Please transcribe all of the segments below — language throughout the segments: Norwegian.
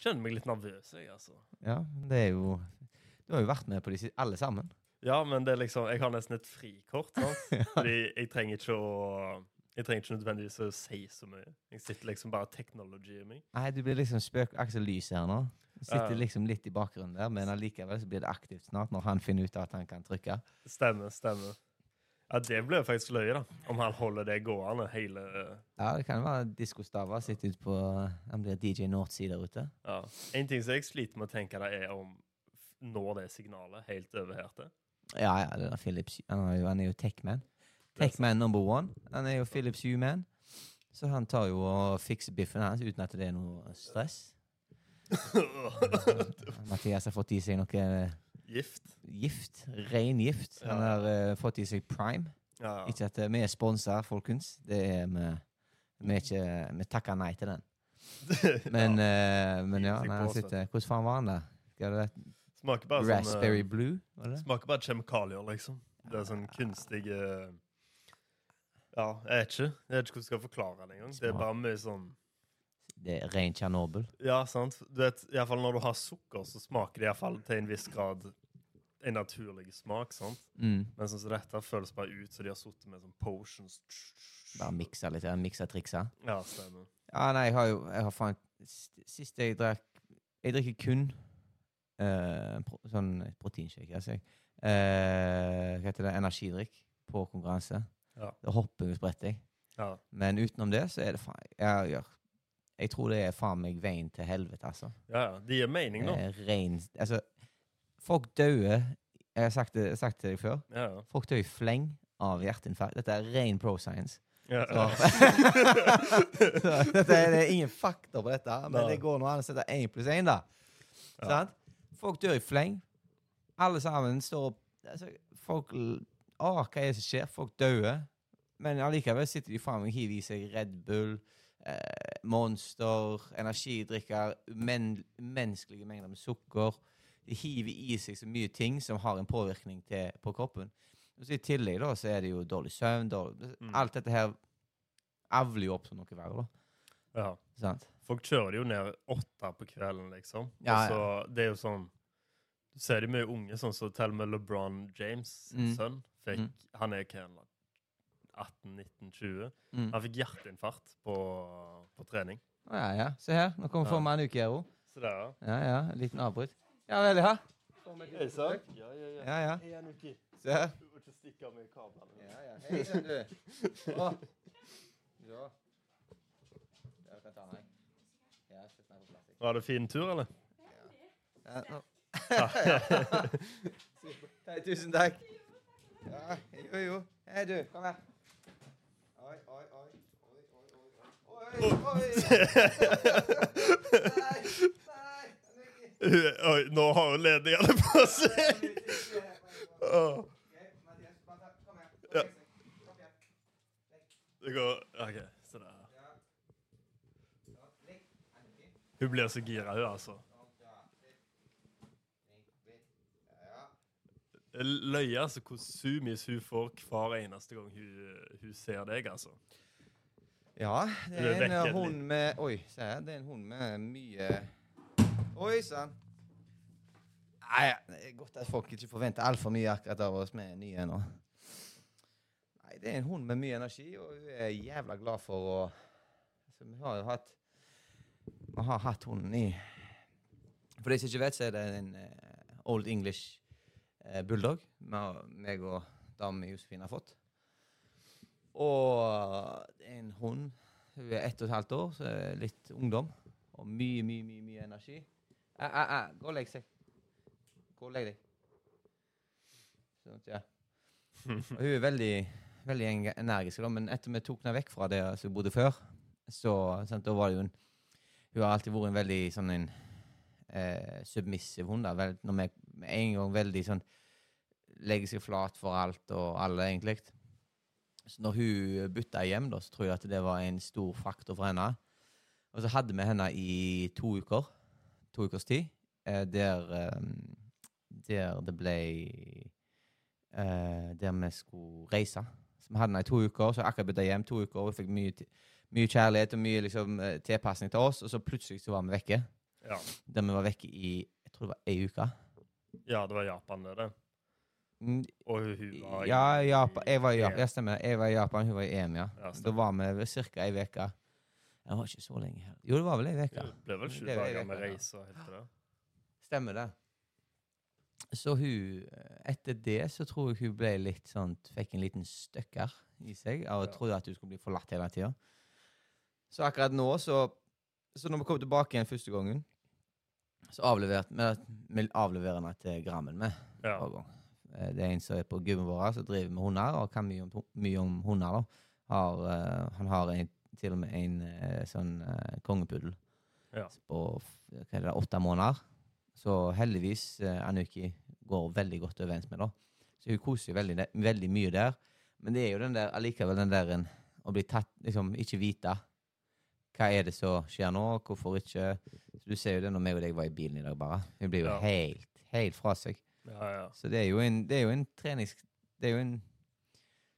kjenner meg litt nervøs, jeg, altså. Ja, det er jo Du har jo vært med på de alle sammen. Ja, men det er liksom Jeg har nesten et frikort, sant? Fordi jeg trenger ikke å Jeg trenger ikke nødvendigvis å si så mye. Jeg sitter liksom bare technology i meg. Nei, du blir liksom spøk Aksel Lys her nå. Sitter Ja. liksom litt i bakgrunnen der, men allikevel så blir det aktivt snart når han finner ut at han kan trykke. Stemmer, stemmer. Ja, det blir faktisk løye, da. Om han holder det gående hele Ja, det kan være diskostava sitter ute på Han blir DJ Northsea der ute. Ja. En ting som jeg sliter med å tenke, det er om når det signalet helt over her til. Ja, ja, det er Philips Han er jo, han er jo Techman. Techman number one. Han er jo Philips U-man. Så han tar jo og fikser biffen hans uten at det er noe stress. Mathias har fått i seg noe eh, Gift. gift. Ren gift. Han har eh, fått i seg prime. Ja. Ikke at eh, vi er sponsa, folkens. Det er vi Vi, er ikke, vi takker nei til den. Men ja, men ja Seg nei, han på, sitter, hvordan faen var han der? Det Smaker bare Raspberry sånn eh, blue? Var det? det? Smaker bare kjemikalier, liksom. Det er sånn kunstig eh, Ja, jeg vet ikke. Jeg vet ikke hvordan jeg skal forklare det engang. Det er bare mye sånn Det er ren Tsjernobyl. Ja, sant. Du vet, i fall Når du har sukker, så smaker det iallfall til en viss grad en naturlig smak. sant? Mm. Men sånn som dette føles bare ut som de har sittet med sånn potions. Bare miksa litt. ja, Miksa triksa. Ja, stemmer. Ja, nei, jeg har jo jeg har faen sist- jeg drakk Jeg drikker kun uh, pro, sånn proteinshake, altså. jeg. Uh, hva heter det? Energidrikk på konkurranse. Ja. Da hopper jeg og spretter. Ja. Men utenom det, så er det faen Jeg, jeg, jeg tror det er faen meg veien til helvete, altså. ja, ja. Det gir mening, nå. Eh, rein, Altså, folk dauer Jeg har sagt det, sagt det til deg før. Ja, ja. Folk dør i fleng av hjerteinfarkt. Dette er ren pro science. ja. Så dette er, det er ingen fakta på dette, men det går nå an å sette én pluss én, da. Sant? Folk dør i fleng. Alle sammen står opp altså, Folk Å, hva er det som skjer? Folk dauer. Men allikevel sitter de faen meg og hiver i seg Red Bull, eh, Monster, energidrikker, men, menneskelige mengder med sukker. De hiver i seg så mye ting som har en påvirkning til, på kroppen. Og så I tillegg da, så er det jo dårlig søvn. Dårlig, Mm. Alt dette her avler jo opp som noe verre. da. ja. Sant? Folk kjører det jo ned åtte på kvelden, liksom. Ja, Og så, det er jo sånn Du ser de mye unge, sånn som til og med LeBron James' Mm. sønn. Fikk, Mm. Han er var 18-19-20. Mm. Han fikk hjerteinfarkt på, på trening. Å, Ja, ja. Se her. Nå kommer Ja. meg en uke Så der, ja. Ja, ja. En liten avbrudd. Ja vel, ja. Hei sann. Ja, ja, ja. Ja, ja. Hei, Se her. Du må ikke stikke av med kablene. Ja, ja. Hei sann, du. Å. Ja, jeg kan ta meg. Ja, meg på. Var det fin tur, eller? Ja, ja. Hei, tusen takk. Ja, jo, jo. Hei, du. Kom her. Oi, oi, oi. Oi, oi, oi. Oi, oi. Nei, nei. Oi, nå har jo ledningene på seg! Her. Ja. Det går OK. Hun blir så gira, hun, altså. Sånn, ja. Ligg. Ligg, ligg. Ja, ja. Det er Løye altså hvor sumis hun får hver eneste gang hun, hun ser deg, altså. Ja, det er en hund med Oi, se her. Det er en hund med mye Oi sann. Nei, det er godt at folk ikke forventer altfor mye akkurat av oss med nye nå. Nei, det er en hund med mye energi, og hun er jævla glad for å altså, Vi har jo hatt Vi har hatt hunden i For de som ikke vet, så er det en uh, Old English bulldog med, meg og damen Josefine har fått. Og en hund. Hun er ett og et halvt år, så litt ungdom. Og mye, mye, mye mye energi. Æ, æ, æ, gå og legg seg. Gå og legg deg. Sånn, ja. Og hun er veldig, veldig energisk, da, men etter vi tok henne vekk fra det som hun bodde før, så sant, da var det jo en Hun har alltid vært en veldig sånn en eh, submissiv hund. da, vel, når vi en gang veldig sånn Legger seg flat for alt og alle, egentlig. Så når hun bytta hjem, da, så tror jeg at det var en stor faktor for henne. Og så hadde vi henne i to uker. To ukers tid. Eh, der, eh, der det ble eh, Der vi skulle reise. Så vi hadde henne i to uker, så akkurat bytta hjem to uker. Og vi fikk mye, mye kjærlighet og mye liksom, tilpasning til oss, og så plutselig så var vi vekke. Ja. Der vi var vekke i jeg tror det var ei uke. ja, det var Japan, det. det. Og hun, var var Ja, i- Japan. Jeg var i Japan. Ja, stemmer. Jeg var i Japan, hun var i EM, ja. Ja, Da var vi ca. ei uke. Jeg var ikke så lenge her. Jo, det var vel ei uke. Det ble vel sju dager med reise og helt det. Stemmer det. Så hun Etter det så tror jeg hun ble litt sånn Fikk en liten støkker i seg å Ja. tro at hun skulle bli forlatt hele tida. Så akkurat nå, så Så når vi kom tilbake igjen første gangen, så avleverte vi henne til Grammen med. Ja. Eh, Det er en som er på gymmet vårt, som driver med hunder, og kan mye om, mye om hunder. da. Har, uh, han har en, til og med en uh, sånn uh, kongepuddel Ja. på det, åtte måneder. Så heldigvis Anuki går veldig godt overens med. da. Så hun koser veldig, veldig mye der. Men det er jo den der, allikevel den der en, å bli tatt Liksom ikke vite hva er det som skjer nå, hvorfor ikke. Så Du ser jo det når meg og deg var i bilen i dag, bare. Hun blir jo Ja. helt, helt fra seg. Ja, ja. Så det er jo en, det er jo en trenings... Det er jo en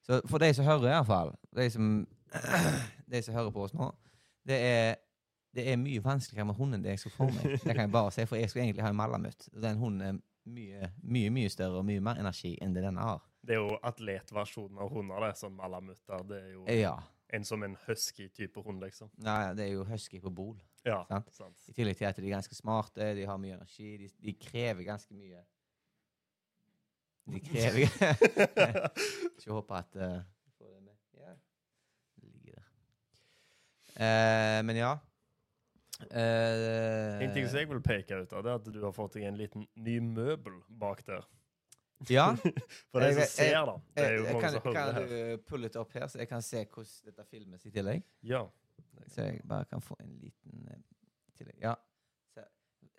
Så for de som hører, i hvert fall, de som, de som hører på oss nå, det er, det er mye vanskeligere med hunden enn det jeg skal få meg. Det kan jeg bare si, for jeg skulle egentlig ha en malamut. Den hunden er mye, mye mye større og mye mer energi enn det denne har. Det er jo atletversjonen av hunder, det. Sånn malamutter. Det er jo Ja. en som en husky-type hund, liksom. Nei, det er jo husky på bol. Ja, Sant. sant. I tillegg til at de er ganske smarte, de har mye energi, de, de krever ganske mye. De krever Ikke håpe at uh, får det med. Ja. Det ligger der. Eh, men ja. Uh, En ting som jeg vil peke ut av, det er at du har fått deg en liten ny møbel bak der. Ja, For de som ser, da. Det er jo eh, kan, som kan du pulle det opp her, så jeg kan se hvordan dette filmes i tillegg? Ja. Så jeg bare kan få en liten uh, tillegg. Ja. Så,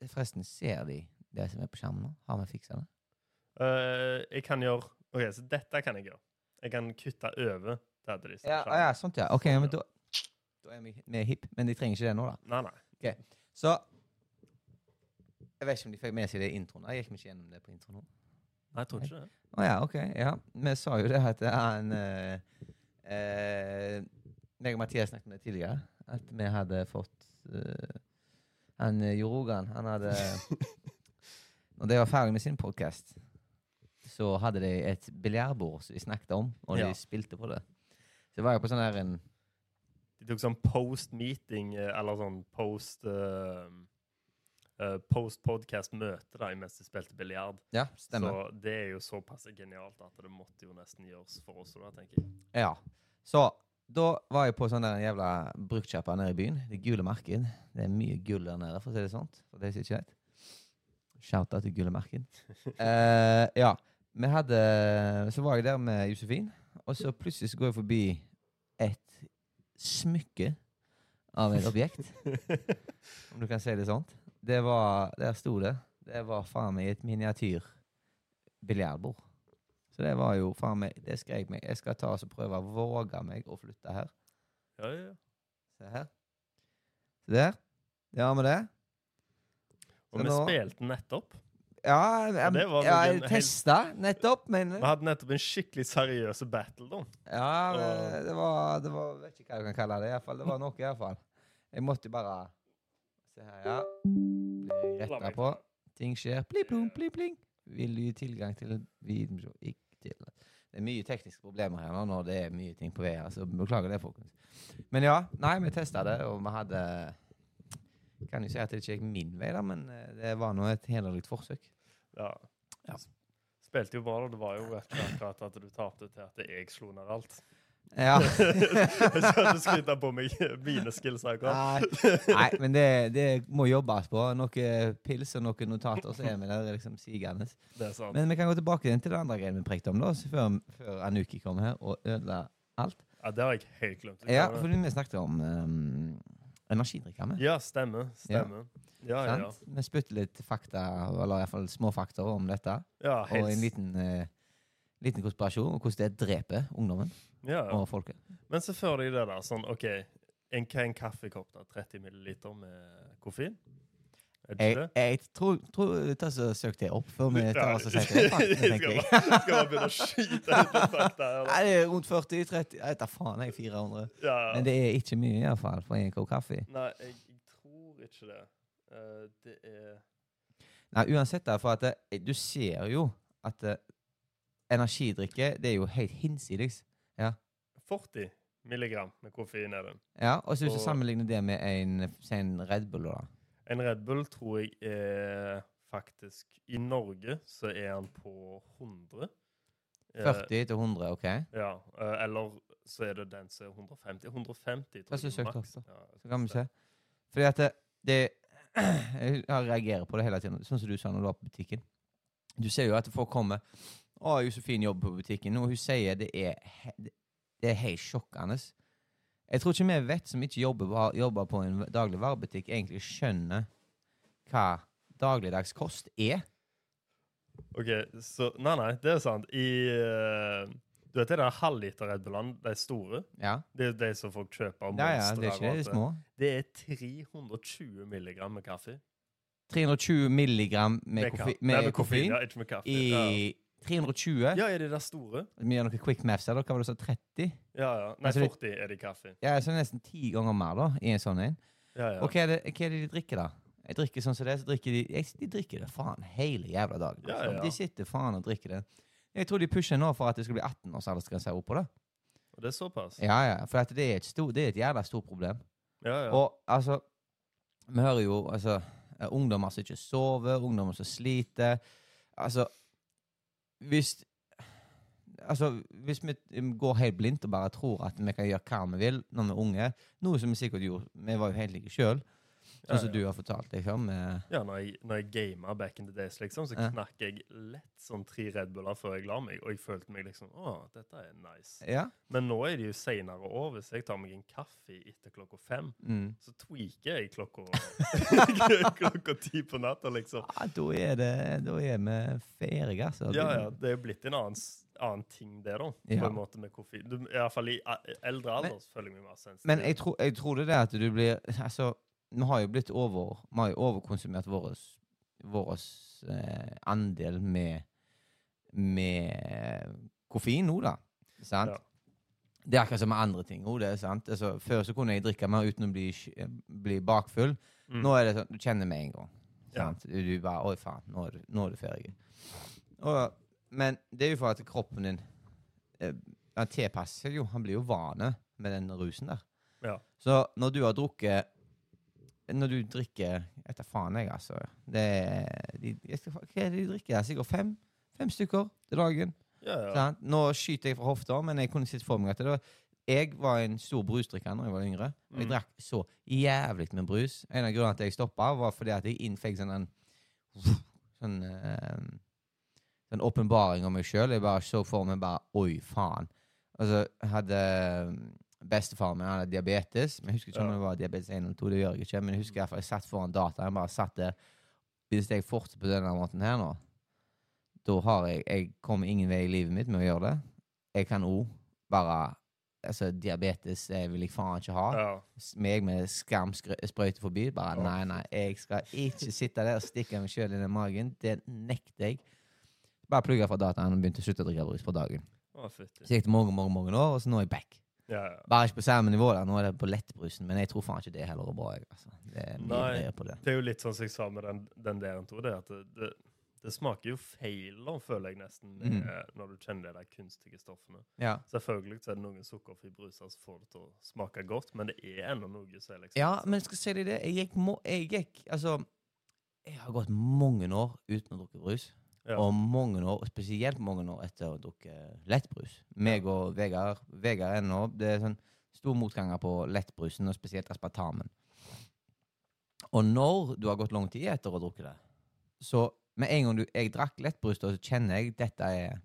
forresten, ser de det som er på skjermen nå? Har vi fiksa det? Eh, jeg kan gjøre Ok, så dette kan jeg gjøre. Jeg kan kutte over til at Ja, ah, ja sånt, ja. Ok, men da, da er vi mer hipp. Men de trenger ikke det nå, da. Nei, nei. Så Jeg vet ikke om de fikk med seg det i introen. Jeg gikk ikke gjennom det på introen nå. Nei, jeg tror ikke det. Å ja, ok. Ja. Vi sa jo det at han eh, uh, meg og Mathias snakket om det tidligere. At vi hadde fått uh, Han eh, Jo Rogan, han hadde Når de var ferdig med sin podkast, så hadde de et biljardbord som de snakket om, og Ja. de spilte på det. Så det var jo på sånn her en De tok sånn post-meeting, eh, eller sånn post uh, Post-podcast-møte da, mens de spilte biljard. Ja, stemmer. Så det er jo såpass genialt at det måtte jo nesten gjøres for oss. da, tenker jeg. Ja. Så da var jeg på sånn der jævla bruktsjappa nede i byen. Det gule marked. Det er mye gull der nede, for å si det sånn. For de som ikke vet. Shout-out til gule marked. Eh, ja. Vi hadde Så var jeg der med Josefin, og så plutselig så går jeg forbi et smykke av et objekt. Om du kan si det sånt. Det var Der sto det. Det var faen meg et miniatyr biljardbord. Så det var jo faen meg Det skrev jeg meg. Jeg skal ta og prøve å våge meg å flytte her. Ja, ja, ja. Se her. Se der. Det har vi det. Og vi spilte nettopp. Ja, jeg, ja, jeg testa nettopp, men Vi hadde nettopp en skikkelig seriøs battle, da. Ja, det, det var, det var Vet ikke hva du kan kalle det. i hvert fall. Det var noe, iallfall. Jeg måtte bare Se her, ja. Blir retta på. Ting skjer. Pli-plong, pli, pling. Vil du gi tilgang til video Ikke til Det er mye tekniske problemer her nå når det er mye ting på vei Altså, beklager det, folkens. Men ja, nei, vi testa det, og vi hadde Kan jo si at det ikke gikk min vei, da, men eh, det var nå et hederlig forsøk. Ja. Ja. Spilte jo bra, da. Det var jo akkurat at du tapte til at jeg slo ned alt. Ja. Jeg skal ikke skryte på meg mine skills akkurat. Nei, men det, det må jobbes på. Noen pils og noen notater, så er vi der liksom sigende. Men vi kan gå tilbake til det andre greiene vi prekte om, da, før, før Anuki kom her og ødela alt. Ja, det har jeg helt glemt. Ja, fordi vi snakket om um, energidrikker. med. Ja, stemmer. Stemmer. Ja, ja, ja. Vi spytter litt fakta, eller iallfall småfakta om dette. ja Og en liten, eh, liten konspirasjon om hvordan det dreper ungdommen og folket. Men se for deg det der. Sånn, OK, en, en kaffekopp? da? 30 milliliter med koffein? Det Jeg, det? jeg tror, tror Ta så Søk det opp før vi tar oss og setter det fakta, tenker jeg. skal bare begynne å skyte ut fakta Nei, det er rundt 40-30 Jeg tar faen, jeg er 400. Ja, Men det er ikke mye, iallfall, for en kopp kaffe. Nei, jeg, tror ikke det. Uh, det er Nei, uansett, da, for at det, du ser jo at uh, energidrikke, det er jo helt hinsides. 40 milligram med koffein er den. Ja, og så hvis du sammenligner det med en, en Red Bull, da. En Red Bull tror jeg er faktisk I Norge så er han på 100. Eh, 40 til 100, OK? Ja, eh, eller så er det den som er 150. 150 tror jeg er maks. Ja, Så kan vi se. Fordi at det, det Jeg reagerer på det hele tiden, sånn som du sa når du var på butikken. Du ser jo at folk kommer 'Å, Josefin jobber på butikken.' og hun sier, det er, det er helt sjokkende. Jeg tror ikke vi vet som ikke jobber, jobber på en dagligvarebutikk, egentlig skjønner hva dagligdags kost er. OK, så Nei, nei, det er sant. I uh, Du vet det der halvliter Red Bullene, de store? Ja, Det er de som folk kjøper. ja, ja Monster det er ikke det, de små. Det er 320 milligram med kaffe. 320 milligram med, med, koffi, med, med koffein Ja, ikke med kaffe. i 320. ja. er de der store? Vi gjør noen quick maths her, da. Hva var det du sa? 30? Ja, ja. Nei, Altså, det- 40 er det i kaffe. Ja, så nesten ti ganger mer da, i en sånn en. Ja, ja. Og hva er, det, hva er det de drikker, da? Jeg drikker sånn som det, så drikker de jeg, De drikker det faen hele jævla dagen. Ja, ja, ja. De sitter faen og drikker det. Jeg tror de pusher nå for at det skal bli 18 års aldersgrense her oppå, det. Og det er såpass? Ja, ja, for at det er et, stor, det er et jævla stort problem. Ja, ja. Og altså Vi hører jo altså eh, ungdommer som ikke sover, ungdommer som sliter. Altså Hvis Altså, hvis vi um, går helt blindt og bare tror at vi kan gjøre hva vi vil når vi er unge, noe som vi sikkert gjorde Vi var jo helt like sjøl, sånn som ja. du har fortalt deg før? Ja, når jeg, når jeg gamet back in the days, liksom, så Ja. knakk jeg lett sånn tre Red Buller før jeg la meg, og jeg følte meg liksom Å, dette er nice. Ja. Men nå er det jo seinere år. Hvis jeg tar meg en kaffe etter klokka fem, Mm. så tweaker jeg klokka klokka ti på natta, liksom. ja. Da er det Da er vi ferdige, altså. Ja, ja. Det er blitt en annen, annen ting, det, da. På en måte med koffein. Du, I hvert fall i eldre alder men, føler jeg meg mer sensitiv. Men jeg, tro, jeg tror det er at du blir Altså, vi har jo blitt over Vi har jo overkonsumert vår eh, andel med med koffein nå, da. Sant? Ja. Det er akkurat som med andre ting. også, det sant? Altså, før så kunne jeg drikke mer uten å bli, bli bakfull. Mm. Nå er det sånn, du kjenner med en gang. Ja. Sant? Du, bare Oi, faen, nå er du, nå er du ferdig. Og, men det er jo for at kroppen din eh, tilpasser seg jo. Han blir jo vane med den rusen der. Ja. Så når du har drukket Når du drikker Etter faen, jeg, altså. Det de, jeg skal, hva er det de drikker? Sikkert fem? Fem stykker til dagen. Ja, ja. Sant? Nå skyter jeg fra hofta, men jeg kunne sett for meg at det var Jeg var en stor brusdrikker da jeg var yngre. Og jeg Mm. drakk så jævlig med brus. En av grunnene til at jeg stoppa, var fordi at jeg innfikk sånn en Sånn eh, Sånn åpenbaring av meg sjøl. Jeg bare så for meg bare Oi, faen. Altså, hadde Bestefaren min hadde diabetes. Men jeg husker ikke om Ja. det var diabetes 1 eller 2. Det gjør jeg ikke. Men jeg husker jeg satt foran dataen. Bare satt der. Hvis jeg fortsetter på denne måten her nå, da har jeg Jeg kommer ingen vei i livet mitt med å gjøre det. Jeg kan òg bare Altså, diabetes jeg vil jeg faen ikke ha. ja. Meg med skam sprøyte forbi. Bare Å, nei, nei, jeg skal ikke sitte der og stikke meg sjøl i den magen. Det nekter jeg. Bare plugga fra dataen og begynte å slutte å drikke brus på dagen. Å. Så gikk det mange, mange mange år, og så nå er jeg back. Ja, ja. Bare ikke på samme nivå, der. nå er det på lettbrusen, men jeg tror faen ikke det heller er bra. Jeg, altså. Det er Nei. på det. Det er jo litt sånn som jeg sa med den, den der, tror det at det, det, smaker jo feil, føler jeg nesten, Mm. eh, når du kjenner de kunstige stoffene. Ja. Selvfølgelig så er det noen sukkerfri bruser som får det til å smake godt, men det er ennå noe som er liksom ja, men jeg skal si deg det. Jeg gikk, må, jeg gikk Altså, jeg har gått mange år uten å drukke brus. Ja. Og mange år, spesielt mange år etter å ha drukket lettbrus. Meg og Vegard Vegard er nå Det er sånn stor motganger på lettbrusen, og spesielt aspartamen. Og når du har gått lang tid etter å ha drukket det, så med en gang du, jeg drakk lettbrus, da, så kjenner jeg dette er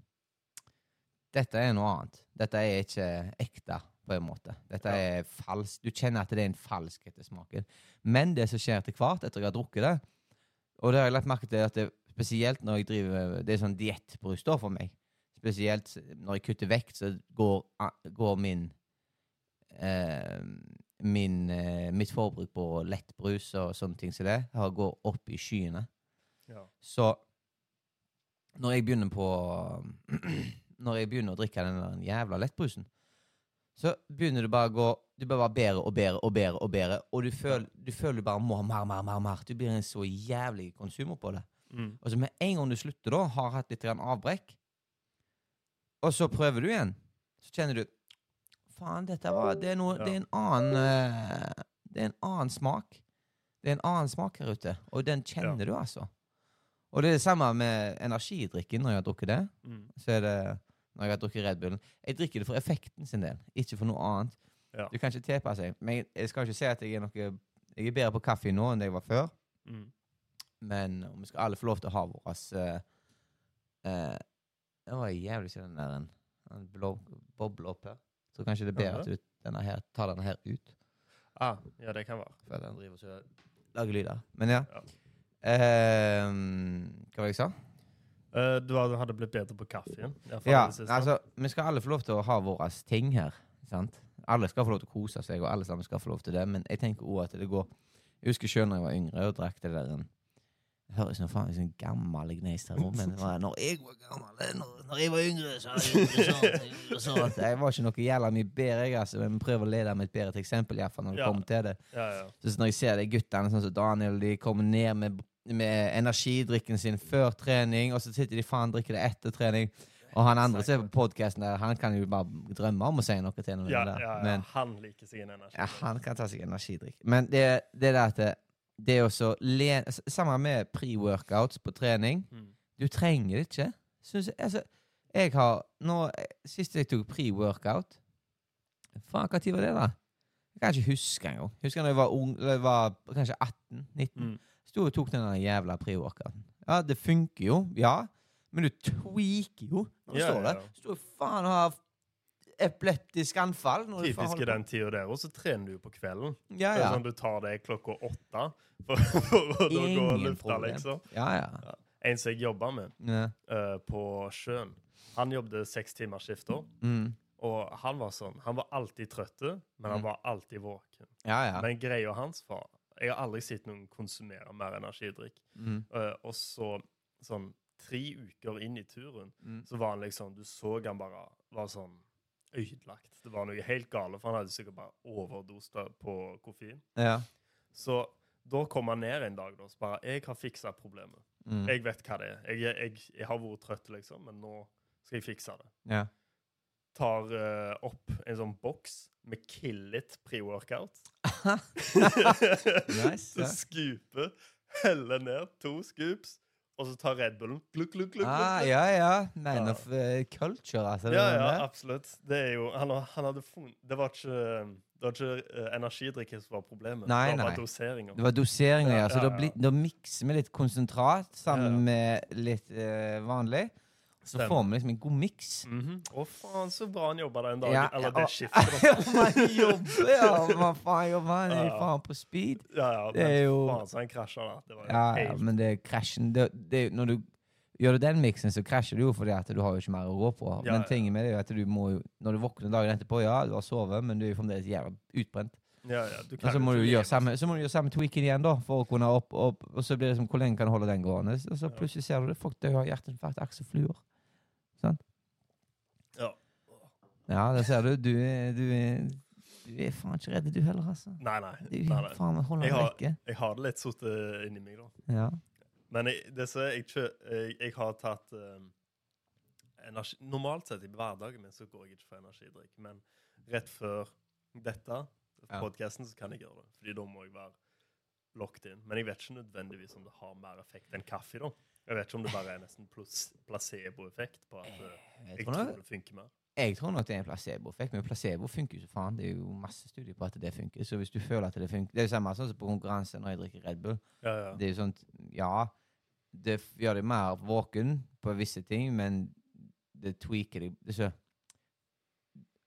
Dette er noe annet. Dette er ikke ekte, på en måte. Dette Ja. er falsk. Du kjenner at det er en falskhet i smaken. Men det som skjer etter hvert, etter jeg har drukket det Og det har jeg lagt merke til at det, spesielt når jeg driver Det er sånn diettbrus da for meg. Spesielt når jeg kutter vekt, så går, går min eh, min, eh, mitt forbruk på lettbrus og sånne ting som det har går opp i skyene. Ja. Så når jeg begynner på Når jeg begynner å drikke den jævla lettbrusen, så begynner du bare å gå Du bare bedre og bedre og bedre, og bedre, og du føler, du føler du bare må ha mer, mer, mer. mer. Du blir en så jævlig konsumer på det. Mm. Og så med en gang du slutter, da, har hatt litt avbrekk, og så prøver du igjen, så kjenner du Faen, dette var Det er, noe, Ja. det er en annen eh, Det er en annen smak. Det er en annen smak her ute, og den kjenner du, altså. Og det er det samme med energidrikken når jeg har drukket det. Mm. Så er det når jeg har drukket Red Bullen. Jeg drikker det for effekten sin del, ikke for noe annet. Ja. Du kan ikke tilpasse deg. Men jeg skal ikke si at jeg er noe Jeg er bedre på kaffe nå enn det jeg var før. Mm. Men om vi skal alle få lov til å ha vår uh, Det var jævlig siden den der en, en boble opp her. Så kanskje det er bedre at du denne her, tar denne her ut. Ah, ja, det kan være. For den driver så lager lyder. Men ja. Ja. Ehm, hva var det jeg sa? Uh, du hadde blitt bedre på kaffen? Ja, altså, vi skal alle få lov til å ha våre ting her. sant? Alle skal få lov til å kose seg, og alle sammen skal få lov til det. Men jeg tenker også at det går Jeg husker sjøl da jeg var yngre og drakk det der en- høres som faen ut som en gammel gneist her nå, men når jeg var gammel når, når jeg var yngre, så jeg gjorde sånn, jeg sånn. Jeg var ikke noe jævla mye bedre, jeg, altså. Men prøv å lede med et bedre eksempel, iallfall når det Ja. kommer til det. Ja, ja. Så når jeg ser de guttene sånn som Daniel, de kommer ned med, med energidrikken sin før trening, og så sitter de faen drikker det etter trening. Og han andre som er på podkasten der, han kan jo bare drømme om å si noe til noen Ja, ja, ja. Men Han liker seg en energi. ja, han kan ta seg energidrikk. Men det, det der at det, å også le, Sammen med pre-workouts på trening. Mm. Du trenger det ikke. Synes jeg, altså, jeg har nå, Sist jeg tok pre-workout Faen, hva tid var det, da? Jeg kan ikke huske engang. Husker da jeg var ung, eller jeg var kanskje 18-19. Mm. Sto og tok den jævla pre-workouten. Ja, det funker jo, ja. Men du tweaker jo når du Ja, står ja, der. ja. Står faen og har epileptisk anfall. Typisk i den tida der, og så trener du jo på kvelden. Ja, ja. sånn Du tar det klokka åtte for, for å gå og lufte, liksom. Ja, ja. En som jeg jobba med ja. eh, på sjøen, han jobbet seks timers skifter. Mm. Og han var sånn Han var alltid trøtt, men han Mm. var alltid våken. ja, ja. Men greia hans var Jeg har aldri sett noen konsumere mer energidrikk. Mm. Uh, og så, sånn tre uker inn i turen, Mm. så var han liksom Du så han bare var sånn ødelagt. Det var noe helt gale, for han hadde sikkert bare overdost på koffein. ja. Så da kom han ned en dag da, og bare 'Jeg har fiksa problemet. Mm. Jeg vet hva det er. Jeg, jeg, jeg har vært trøtt, liksom, men nå skal jeg fikse det.' ja. Tar uh, opp en sånn boks med Killit pre-workout. Nice, så ja. skuper, heller ned to scoops, og så tar Red Bullen. gluk, gluk, gluk, Ah, ja, ja. Man Ja. of uh, culture, altså. Ja, ja, absolutt. Det er jo Han, han hadde funnet Det var ikke, det var ikke uh, energidrikke som var problemet. Nei, det var nei. doseringa. Det var doseringa, ja. Ja, Så ja, da, ja. bli, da mikser vi litt konsentrat sammen med litt uh, vanlig. Så får vi liksom en god miks. Mhm. Å, faen, så bra han jobba den dagen. Ja, Eller det skiftet. Ja, man jobber, ja. Man faen jobber, han er Ja. faen på speed. Ja, ja, Det er jo- faen så han krasja da. Det var jo Ja, ja, men det er krasjen det, det, Når du gjør du den miksen, så krasjer du jo fordi at du har jo ikke mer å gå på. Ja, men tingen med det er jo at du må jo Når du våkner dagen etterpå, ja, du har sovet, men du er jo fremdeles jævla utbrent. Ja, ja, du så må du gjøre samme, så må du gjøre samme tweaken igjen, da, for å kunne opp, opp Og så blir det som Hvor lenge kan du holde den gående? Og så plutselig ser du det. Folk dør av hjerteinfarkt, akse fluer. Sant? Ja. Ja, det ser du. Du du du er faen ikke redd, du heller, altså. Nei, nei. Du nei, nei. faen Jeg har- Jeg har det litt sittet inni meg, da. Ja. Men jeg, det som jeg, jeg, jeg har tatt um, energi, Normalt sett i hverdagen min så går jeg ikke for energidrikk, men rett før dette, Ja. podcasten, så kan jeg gjøre det. Fordi da må jeg være locked in. Men jeg vet ikke nødvendigvis om det har mer effekt enn kaffe. da. Jeg vet ikke om det bare er nesten placeboeffekt på at eh, Jeg jeg tror tror det funker mer. Jeg tror nok det er en placeboeffekt, men placebo funker jo så faen. Det er jo masse studier på at det funker. Så hvis du føler at det funker Det er jo samme sånn som på konkurranse når jeg drikker Red Bull. Ja, ja. Det er jo sånn Ja, det gjør deg mer våken på visse ting, men det tweaker deg det er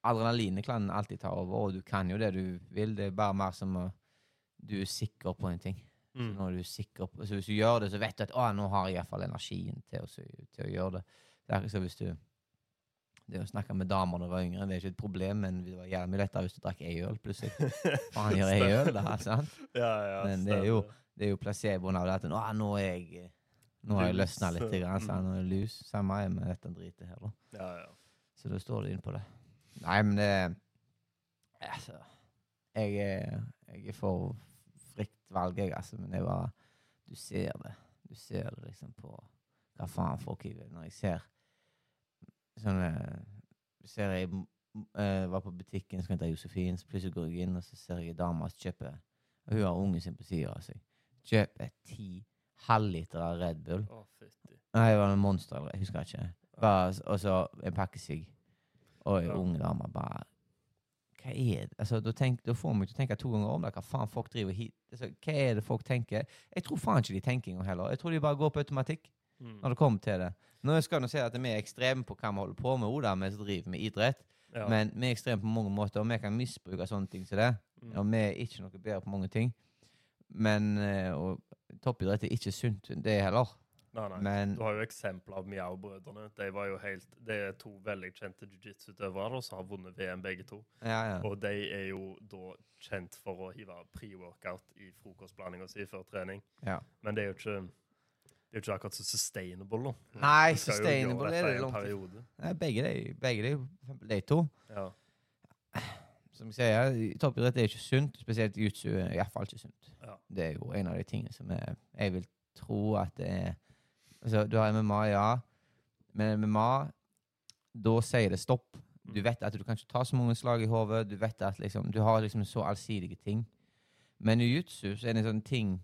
Adrenalinet kan alltid ta over, og du kan jo det du vil. Det er bare mer som å Du er sikker på en ting. Så Mm. du sikker på, så hvis du gjør det, så vet du at å, nå har jeg iallfall energien til å, til å gjøre det. Det er ikke så hvis du Det å snakke med damer når du var yngre, det er ikke et problem, men det var jævlig lettere hvis du drakk ei øl plutselig. Faen, gjør ei øl, da? sant? Ja, ja, Men det er jo- Det er jo placeboen av det at nå, nå er jeg Nå har jeg løsna litt, grann, mm. sant? nå er lus. Samme er med dette dritet her, da. Ja, ja. Så da står det inn på det. Nei, men det Altså, jeg er, jeg er for valg, jeg, altså. Men det var Du ser det. Du ser det liksom på hva faen folk gjør. Når jeg ser sånne Du ser jeg uh, var på butikken, skal hente Josefin, så plutselig går jeg inn, og så ser jeg ei dame som kjøper Og hun har ungen sin på sida av seg. Kjøper ti halvliter av Red Bull. Å. Nei, det var en Monster, jeg husker ikke. Bare, og så en pakke sigg. Og ei Ja. ung dame bare Hva er det? Altså, da, tenk, da får vi ikke tenke to ganger om det. Hva faen folk driver hit altså, Hva er det folk tenker? Jeg tror faen ikke de tenker engang heller. Jeg tror de bare går på automatikk Mm. når det kommer til det. Nå skal nå si at vi er ekstreme på hva vi holder på med, Oda, vi som driver med idrett. Ja. Men vi er ekstreme på mange måter, og vi kan misbruke sånne ting som det. Mm. Og vi er ikke noe bedre på mange ting. Men eh, og toppidrett er ikke sunt, det heller. Nei, nei. Men Du har jo eksempler av Miao-brødrene. De var jo helt, det er to veldig kjente jiu-jitsu-utøvere som har vunnet VM, begge to. ja, ja. Og de er jo da kjent for å hive pre-workout i frokostblandinga si før trening. ja. Men det er jo ikke det er jo ikke akkurat så sustainable, da. Nei, sustainable er det langt. Nei, begge de, begge de, de to. Ja. Som jeg sier, toppidrett er ikke sunt. Spesielt jiu-jitsu er iallfall ikke sunt. Ja. Det er jo en av de tingene som er, jeg vil tro at det er altså, Du har MMA, ja. Men MMA, da sier det stopp. Du Mm. vet at du kan ikke ta så mange slag i hodet. Du vet at liksom, du har liksom så allsidige ting. Men i jiu-jitsu så er det en sånn ting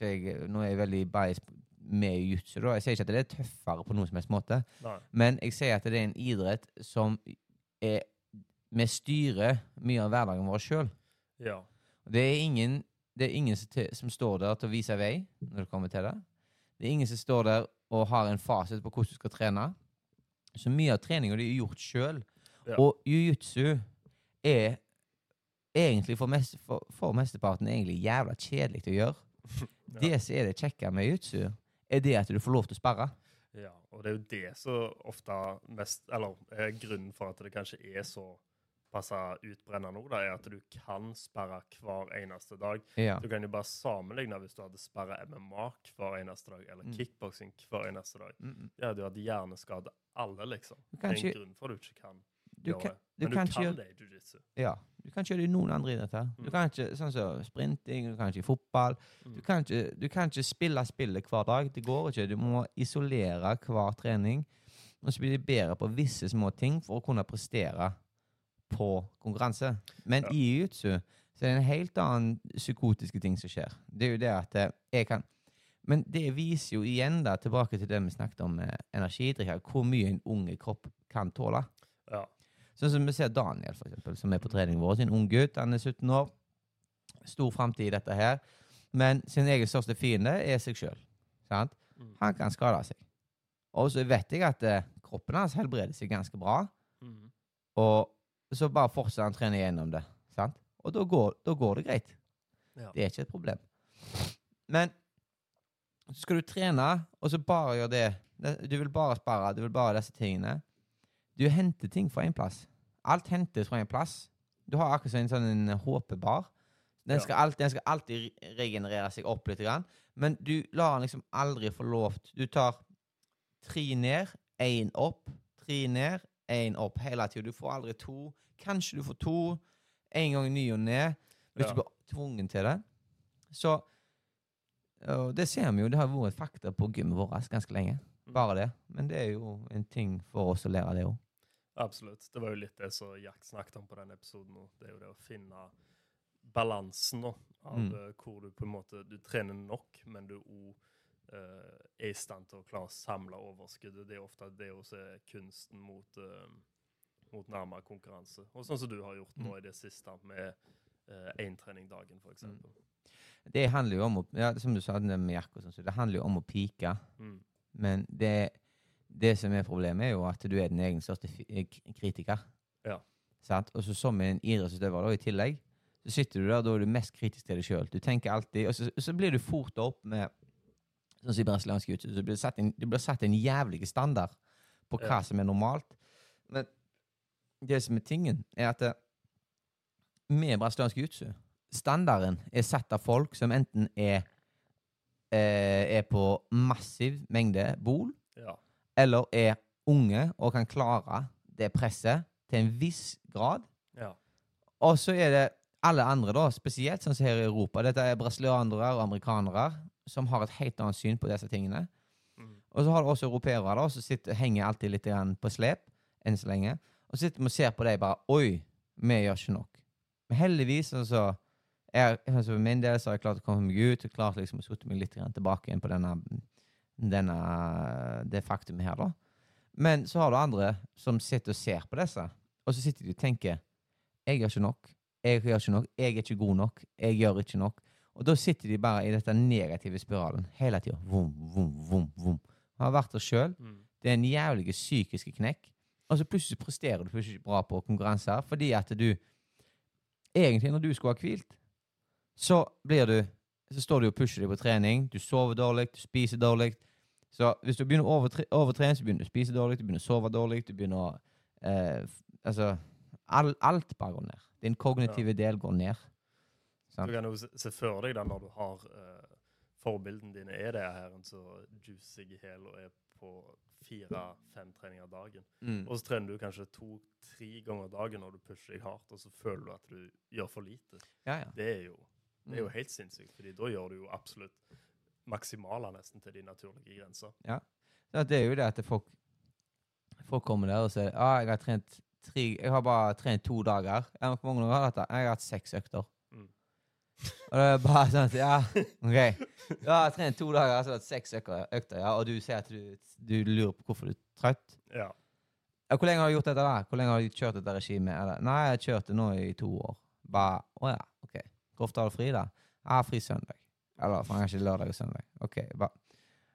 jeg, Nå er jeg veldig bias med jiu-jitsu. da. Jeg sier ikke at det er tøffere på noen som helst måte. Nei. Men jeg sier at det er en idrett som er Vi styrer mye av hverdagen vår sjøl. Ja. Det er ingen, det er ingen som, til- som står der til å vise vei når det kommer til det. Det er ingen som står der og har en fasit på hvordan du skal trene. Så mye av treninga er gjort sjøl. Ja. Og jiu-jitsu er egentlig for, mest, for, for mesteparten egentlig jævla kjedelig å gjøre. Ja. Det som er det kjekke med jiu-jitsu, er det at du får lov til å sperre. ja. Og det er jo det som ofte mest Eller er grunnen for at det kanskje er så passa utbrennende nå, da, er at du kan sperre hver eneste dag. Ja. Du kan jo bare sammenligne hvis du hadde sperra MMA hver eneste dag, eller Mm. kickboksing hver eneste dag. Mm, mm. Det hadde jo hatt hjerneskade alle, liksom. Det er en ikke, grunn for at du ikke kan du gjøre kan, det. Men du kan kan, gjøre det i jiu-jitsu. Ja, du kan ikke gjøre det i noen andre idretter. Du Mm. kan ikke, sånn som sprinting, du kan ikke i fotball. Du Mm. kan ikke, du kan ikke spille spillet hver dag. Det går ikke. Du må isolere hver trening. Og så blir de bedre på visse små ting for å kunne prestere på konkurranse. Men Ja. i jiu-jitsu så er det en helt annen psykotiske ting som skjer. Det er jo det at eh, jeg kan Men det viser jo igjen da tilbake til det vi snakket om med energidrikker, hvor mye en unge kropp kan tåle. Ja. Sånn som vi ser Daniel, for eksempel, som er på treningen vår. En ung gutt, han er 17 år. Stor framtid i dette her. Men sin egen største fiende er seg sjøl. Mm. Han kan skade seg. Og så vet jeg at eh, kroppen hans helbreder seg ganske bra. Mm. Og så bare fortsetter han å trene gjennom det. Sant? Og da går, da går det greit. Ja. Det er ikke et problem. Men så skal du trene, og så bare gjøre det. Du vil bare spare, du vil bare disse tingene. Du henter ting fra en plass. Alt hentes fra en plass. Du har akkurat som en sånn håpebar. Den, skal alltid- den skal alltid regenerere seg opp litt, grann. men du lar den liksom aldri få lov til Du tar tre ned, én opp, tre ned, én opp hele tida. Du får aldri to. Kanskje du får to en gang ny og ne, Ja. du blir tvungen til det. Så det ser vi jo, det har vært et fakta på gymmet vårt ganske lenge. Mm. Bare det. Men det er jo en ting for oss å lære det òg. Absolutt. Det var jo litt det som Jack snakket om på den episoden. Det er jo det å finne balansen nå, av Mm. eh, hvor du på en måte du trener nok, men du òg er i stand til å klare å samle overskuddet. Det er ofte det også er kunsten mot, uh, mot nærmere konkurranse. Og sånn som du har gjort nå Mm. i det siste, med éntrening dagen, f.eks. Mm. Det handler jo om å ja, Som du sa med Jack og sånn, så det handler jo om å pike. Mm. Men det, det som er problemet, er jo at du er din egen største eh, kritiker. Ja. Sant? Og så som en idrettsutøver da, i tillegg, så sitter du der, da er du mest kritisk til deg sjøl. Du tenker alltid Og så, så blir du fort opp med Sånn som i brasiliansk jiu-jitsu, så blir det satt en, satt en jævlig standard på hva som er normalt. Men det som er tingen, er at eh, med brasiliansk jiu-jitsu Standarden er satt av folk som enten er eh, er på massiv mengde bol, Ja. eller er unge og kan klare det presset til en viss grad. ja. og så er det alle andre, da, spesielt sånn som her i Europa. Dette er brasilianere og amerikanere som har et helt annet syn på disse tingene. Mm. Og så har du også europeere da, som sitter, henger alltid litt grann på slep, enn så lenge. Og så sitter vi og ser på dem bare Oi, vi gjør ikke nok. Men heldigvis, altså jeg, altså For min del så har jeg klart å komme meg ut og klart liksom å sette meg litt grann tilbake igjen på denne, denne, det faktumet her, da. Men så har du andre som sitter og ser på disse, og så sitter de og tenker Jeg gjør ikke nok. Jeg gjør ikke nok. Jeg er ikke god nok. Jeg gjør ikke nok. Og da sitter de bare i dette negative spiralen hele tida. Vom, vom, vom, vom. Har vært der sjøl. Mm. Det er en jævlig psykisk knekk. Og så plutselig presterer du plutselig bra på konkurranser fordi at du Egentlig, når du skulle ha hvilt, så blir du Så står du og pusher deg på trening. Du sover dårlig, du spiser dårlig. Så hvis du begynner å overtre overtrene, så begynner du å spise dårlig, du begynner å sove dårlig, du begynner å eh, Altså all, Alt bare går ned. Din kognitive del går ned. Du kan jo se, for deg da når du har uh, forbildene dine er det her en så juicy hæl og er på fire-fem treninger dagen. Mm. Og så trener du kanskje to-tre ganger dagen når du pusher deg hardt, og så føler du at du gjør for lite. Ja, ja. Det er jo, det er jo Mm. helt sinnssykt, fordi da gjør du jo absolutt maksimaler nesten til de naturlige grenser. Ja, det er jo det at folk, folk kommer der og sier ah, jeg har trent tre, jeg har bare trent to dager. Hvor mange har du hatt det? Jeg har hatt seks økter. Og det er bare sånn at Ja, OK. Du har trent to dager, altså hatt seks økter, ja, og du ser at du, du lurer på hvorfor du er trøtt. Ja. Ja, hvor lenge har du gjort dette? da? Hvor lenge har du kjørt dette regimet? Eller, Nei, jeg har kjørt det nå i to år. Bare Å ja, OK. Hvor ofte har du fri, da? Jeg har fri søndag. Eller faen, kanskje lørdag og søndag. OK, ba.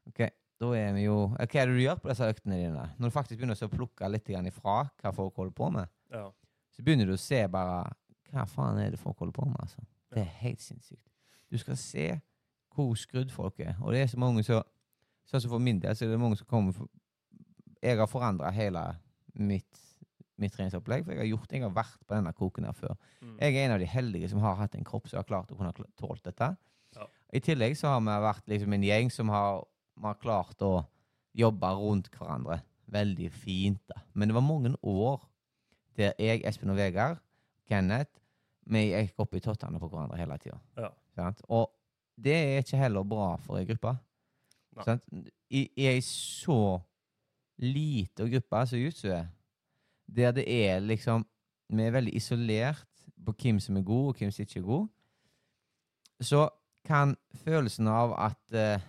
ok, da er vi jo Hva er det du gjør på disse øktene dine? Når du faktisk begynner å plukke litt ifra hva folk holder på med, ja. så begynner du å se bare Hva faen er det folk holder på med, altså? Det er helt sinnssykt. Du skal se hvor skrudd folk er. Og det er så mange som Sånn som for min del, så er det mange som kommer for, Jeg har forandra hele mitt, mitt treningsopplegg, for jeg har gjort Jeg har vært på denne koken her før. Mm. Jeg er en av de heldige som har hatt en kropp som har klart å kunne tålt dette. Ja. I tillegg så har vi vært liksom en gjeng som har, har klart å jobbe rundt hverandre veldig fint. da. Men det var mange år der jeg, Espen og Vegard, Kenneth, vi gikk opp i tottene på hverandre hele tida. Ja. Og det er ikke heller bra for ei gruppe. I, ei så lita gruppe som Jutsu er, der det er liksom Vi er veldig isolert på hvem som er god, og hvem som ikke er god, så kan følelsen av at uh,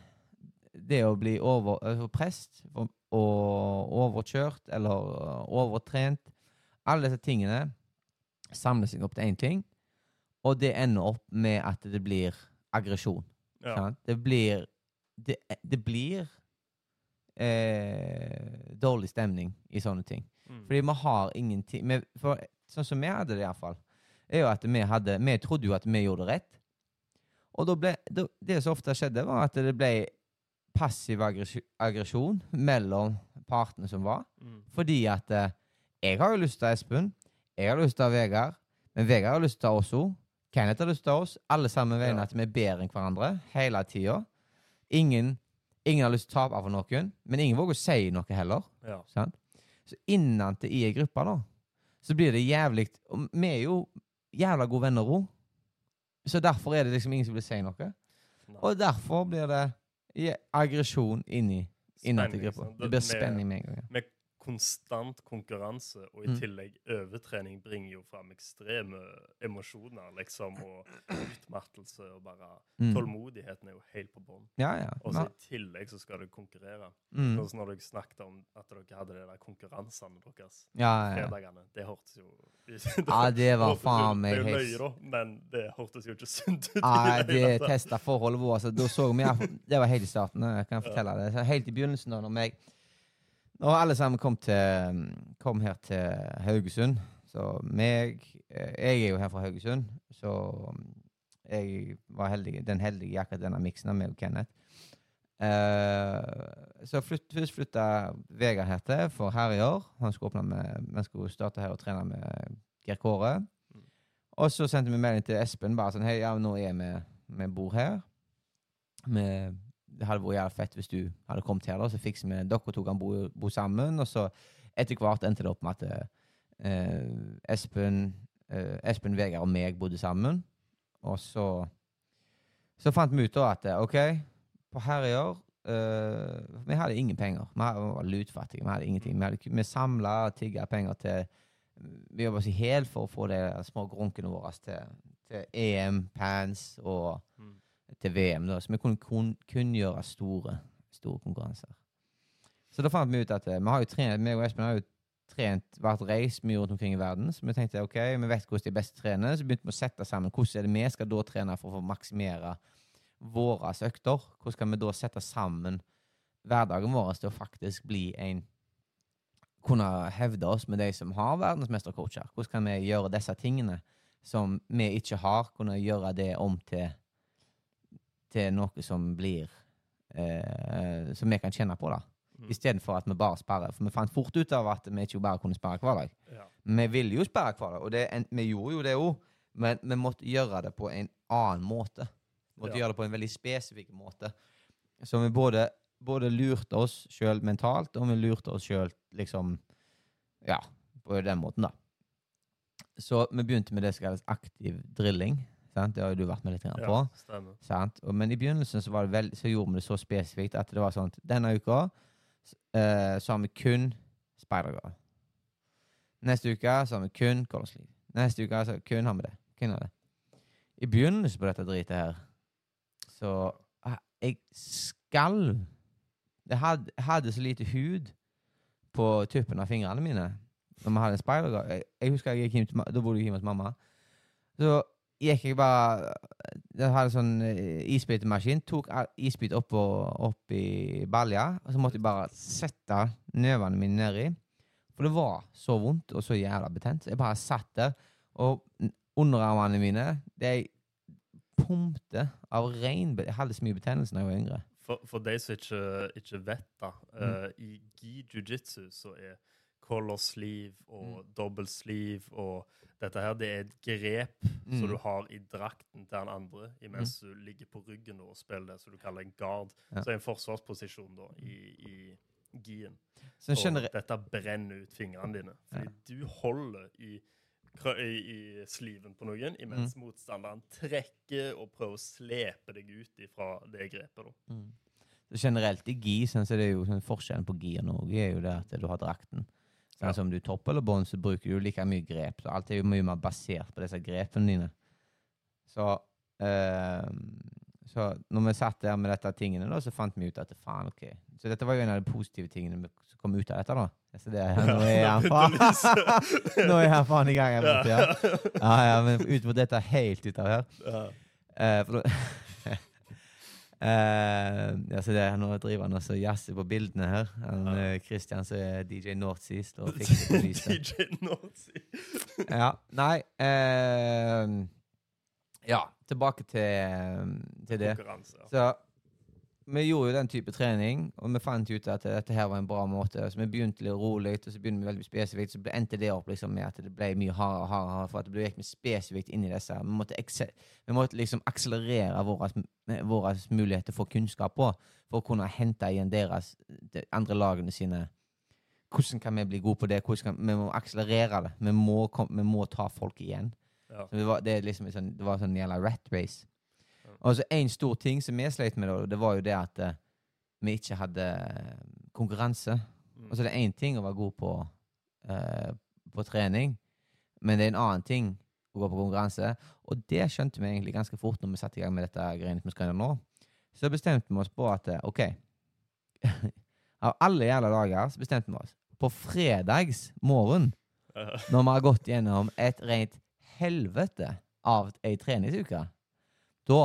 det å bli over, altså prest og overkjørt eller eh, overtrent Alle disse tingene samler seg opp til én ting, og det ender opp med at det blir aggresjon. Ja. Det blir Det, det blir eh, dårlig stemning i sånne ting. Mm. Fordi vi har ingenting vi, for, Sånn som vi hadde det, iallfall, er jo at vi hadde Vi trodde jo at vi gjorde det rett. Og da ble, da, det som ofte skjedde, var at det ble passiv aggresjon, mellom partene som var. Mm. Fordi at eh, jeg har jo lyst til Espen, jeg har lyst til å ha Vegard, men Vegard har lyst til å ha oss òg. Kenneth har lyst til å ha oss. Alle sammen mener Ja. at vi er bedre enn hverandre hele tida. Ingen, ingen har lyst til å tape for noen, men ingen våger å si noe heller. Ja. Sant? Så innante i ei gruppe, da, så blir det jævlig Og vi er jo jævla gode venner òg. Så derfor er det liksom ingen som vil si noe. Nei. Og derfor blir det aggresjon inni innad i Spenning, gruppa. Det blir spenning med en gang. ja. Konstant konkurranse, og i Mm. tillegg overtrening, bringer jo fram ekstreme emosjoner, liksom, og utmattelse, og bare Mm. Tålmodigheten er jo helt på bånn. Ja, ja. Og så i tillegg så skal du konkurrere. Mm. Sånn når dere snakket om at dere hadde de der konkurransene deres Ja, ja. fredagene. Det hørtes jo ja, det var faen meg Det er jo løye, da, men det hørtes jo ikke sunt ut. Nei, det testa forholdet vårt. Altså, det var helt i starten. Jeg kan fortelle det. Så helt i begynnelsen, da når meg Når alle sammen kom, til, kom her til Haugesund Så meg eh, Jeg er jo her fra Haugesund, så jeg var heldig, den heldige i akkurat denne miksen av meg og Kenneth. Uh, så flytt, først flytta Vegard her til for herjer. Han skulle, med, han skulle starte her og trene med Geir Kåre. Og så sendte vi melding til Espen bare sånn Hei, ja, nå er vi Vi bor her. Vi, det hadde vært jævlig fett hvis du hadde kommet her, da. Så fikser vi Dere to kan bo, bo sammen. Og så etter hvert endte det opp med at eh, Espen eh, Espen, Vegard og meg bodde sammen. Og så Så fant vi ut da at eh, OK, på Herøyer eh, Vi hadde ingen penger. Vi var lutfattige. Vi hadde ingenting. Vi, hadde, vi samla og tigga penger til Vi jobba oss i hæl for å få de små grunkene våre til, til EM, Pants og Mm. Til VM, da, så vi kunne kun, kunngjøre store, store konkurranser. Så da fant vi ut at eh, vi har jo trent, meg og Espen har jo trent, vært reist mye rundt omkring i verden, så vi tenkte ok, vi vet hvordan de best trener, så begynte vi å sette sammen hvordan er det vi skal da trene for å maksimere våre økter. Hvordan skal vi da sette sammen hverdagen vår til å faktisk bli en kunne hevde oss med de som har verdensmestercoacher. Hvordan kan vi gjøre disse tingene som vi ikke har, kunne gjøre det om til til noe som blir eh, Som vi kan kjenne på, da. Mm. Istedenfor at vi bare sperrer. For vi fant fort ut av at vi ikke bare kunne sperre hver dag. Ja. Vi ville jo sperre hver dag, og det, en, vi gjorde jo det òg, men vi måtte gjøre det på en annen måte. Vi måtte Ja. gjøre det på en veldig spesifikk måte. Så vi både, både lurte oss sjøl mentalt, og vi lurte oss sjøl liksom Ja, på den måten, da. Så vi begynte med det som kalles aktiv drilling. Sant? Det har jo du vært med litt på. ja. Sant? Og, men i begynnelsen så, var det veld, så gjorde vi det så spesifikt at det var sånn at denne uka eh, så har vi kun Spider-Girl. Neste uke så har vi kun Color Sleeve. Neste uke så kun har vi det. Kun har det. I begynnelsen på dette dritet her så ah, Jeg skalv. Jeg hadde, hadde så lite hud på tuppen av fingrene mine når vi hadde en Spider-Girl. Jeg, jeg husker jeg gikk hjem til, Da bodde jeg hjemme hos mamma. Så gikk jeg bare Jeg hadde en sånn eh, isbitemaskin. Tok isbit opp, og, opp i balja, og så måtte jeg bare sette nevene mine nedi. For det var så vondt og så jævla betent. Jeg bare satt der, og underarmene mine de pumpte av rein Jeg hadde så mye betennelse da jeg var yngre. For, for de som ikke, ikke vet da. Mm. Uh, i gi jiu-jitsu så er color sleeve og Mm. double sleeve og dette her, det er et grep Mm. som du har i drakten til den andre imens du ligger på ryggen og spiller det som du kaller en guard. Ja. Så er en forsvarsposisjon da i, i gien. Så Og dette brenner ut fingrene dine. Fordi du holder i, i, i sliven på noen, imens Mm. motstanderen trekker og prøver å slepe deg ut ifra det grepet. Mm. Generelt i gi, sånn, så er det jo sånn, forskjellen på gi og Norge er jo det at du har drakten. Sånn, Ja. som du topp eller bånd, så bruker du like mye grep. Så alt er jo mye mer basert på disse grepene dine. Så eh, Så når vi satt der med dette tingene, da, så fant vi ut at faen, ok. Så dette var jo en av de positive tingene som kom ut av dette, da. Så det, nå er han faen Nå er han faen i gang her borte, ja. Ja, ja, men ut mot dette helt ut av her. Ja. Eh, for da Eh, ja, så det, nå driver han og jazzer på bildene her. Han, Ja. eh, Christian som er DJ Northsea, står og fikser på lyset. DJ Nazi. Ja, nei uh, Ja, tilbake til, til det. Så vi gjorde jo den type trening, og vi fant ut at dette her var en bra måte. Så vi begynte litt rolig, og så begynte vi veldig spesifikt. Så endte det opp liksom med at det ble mye hardere og hardere, for at det ble gikk vi spesifikt inn i disse. Vi måtte, vi måtte liksom akselerere våre, til muligheter for kunnskap på, for å kunne hente igjen deres, de andre lagene sine. Hvordan kan vi bli gode på det? Kan, vi må akselerere det. Vi må, vi må ta folk igjen. Ja. Så det var, det liksom, sånn, det var sånn jævla rat race. Ja. Og så en stor ting som vi sleit med, det var jo det at eh, vi ikke hadde eh, konkurranse. Mm. Og så er det én ting å være god på, uh, på trening, men det er en annen ting å gå på konkurranse. Og det skjønte vi egentlig ganske fort når vi satte i gang med dette greiene som vi skal gjøre nå. Så bestemte vi oss på at OK Av alle jævla dager så bestemte vi oss på fredags morgen når vi har gått gjennom et rent helvete av ei treningsuke. Da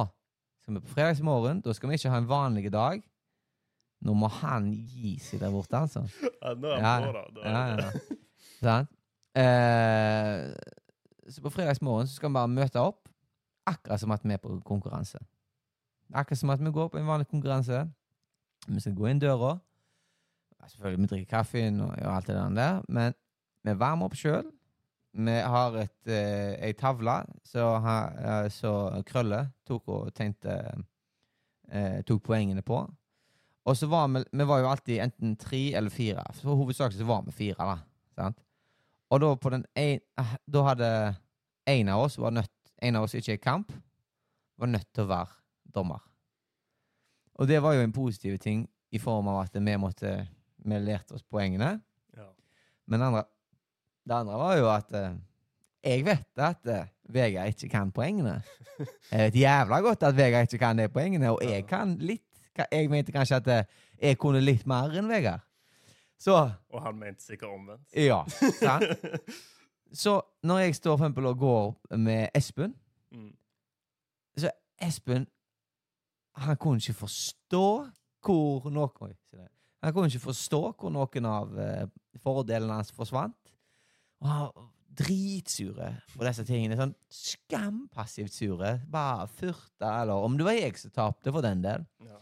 skal vi på fredagsmorgen, da skal vi ikke ha en vanlig dag. Nå må han gi seg der borte, altså. Ja, nå er Ja, han på, da. Ja, ja? Eh, så på fredagsmorgen så skal vi bare møte opp, akkurat som at vi er på konkurranse. Akkurat som at vi går på en vanlig konkurranse. Vi skal gå inn døra. Selvfølgelig, vi drikker kaffen og, gjør alt det der, men vi varmer opp sjøl. Vi har et, eh, ei tavle så, ha- eh, så Krølle tok og tegnte eh, Tok poengene på. Og så var vi, vi var jo alltid enten tre eller fire. For hovedsakelig så var vi fire, da. Sant? Og da på den en, Da hadde en av oss var nødt En av oss ikke i kamp, var nødt til å være dommer. Og det var jo en positiv ting i form av at vi måtte Vi lærte oss poengene. Ja. Men andre, det andre var jo at eh, jeg vet at eh, Vegard ikke kan poengene. Jeg vet jævla godt at Vegard ikke kan de poengene, og jeg kan litt. Jeg mente kanskje at eh, jeg kunne litt mer enn Vegard. Så Og han mente sikkert omvendt. ja. Sant? Så når jeg står for eksempel og går med Espen Mm. Espen Han kunne ikke forstå hvor noen Oi. Han kunne ikke forstå hvor noen av eh, fordelene hans forsvant. Og dritsure på disse tingene. Sånn skampassivt sure. Bare fyrta, eller om det var jeg som tapte, for den del. Ja.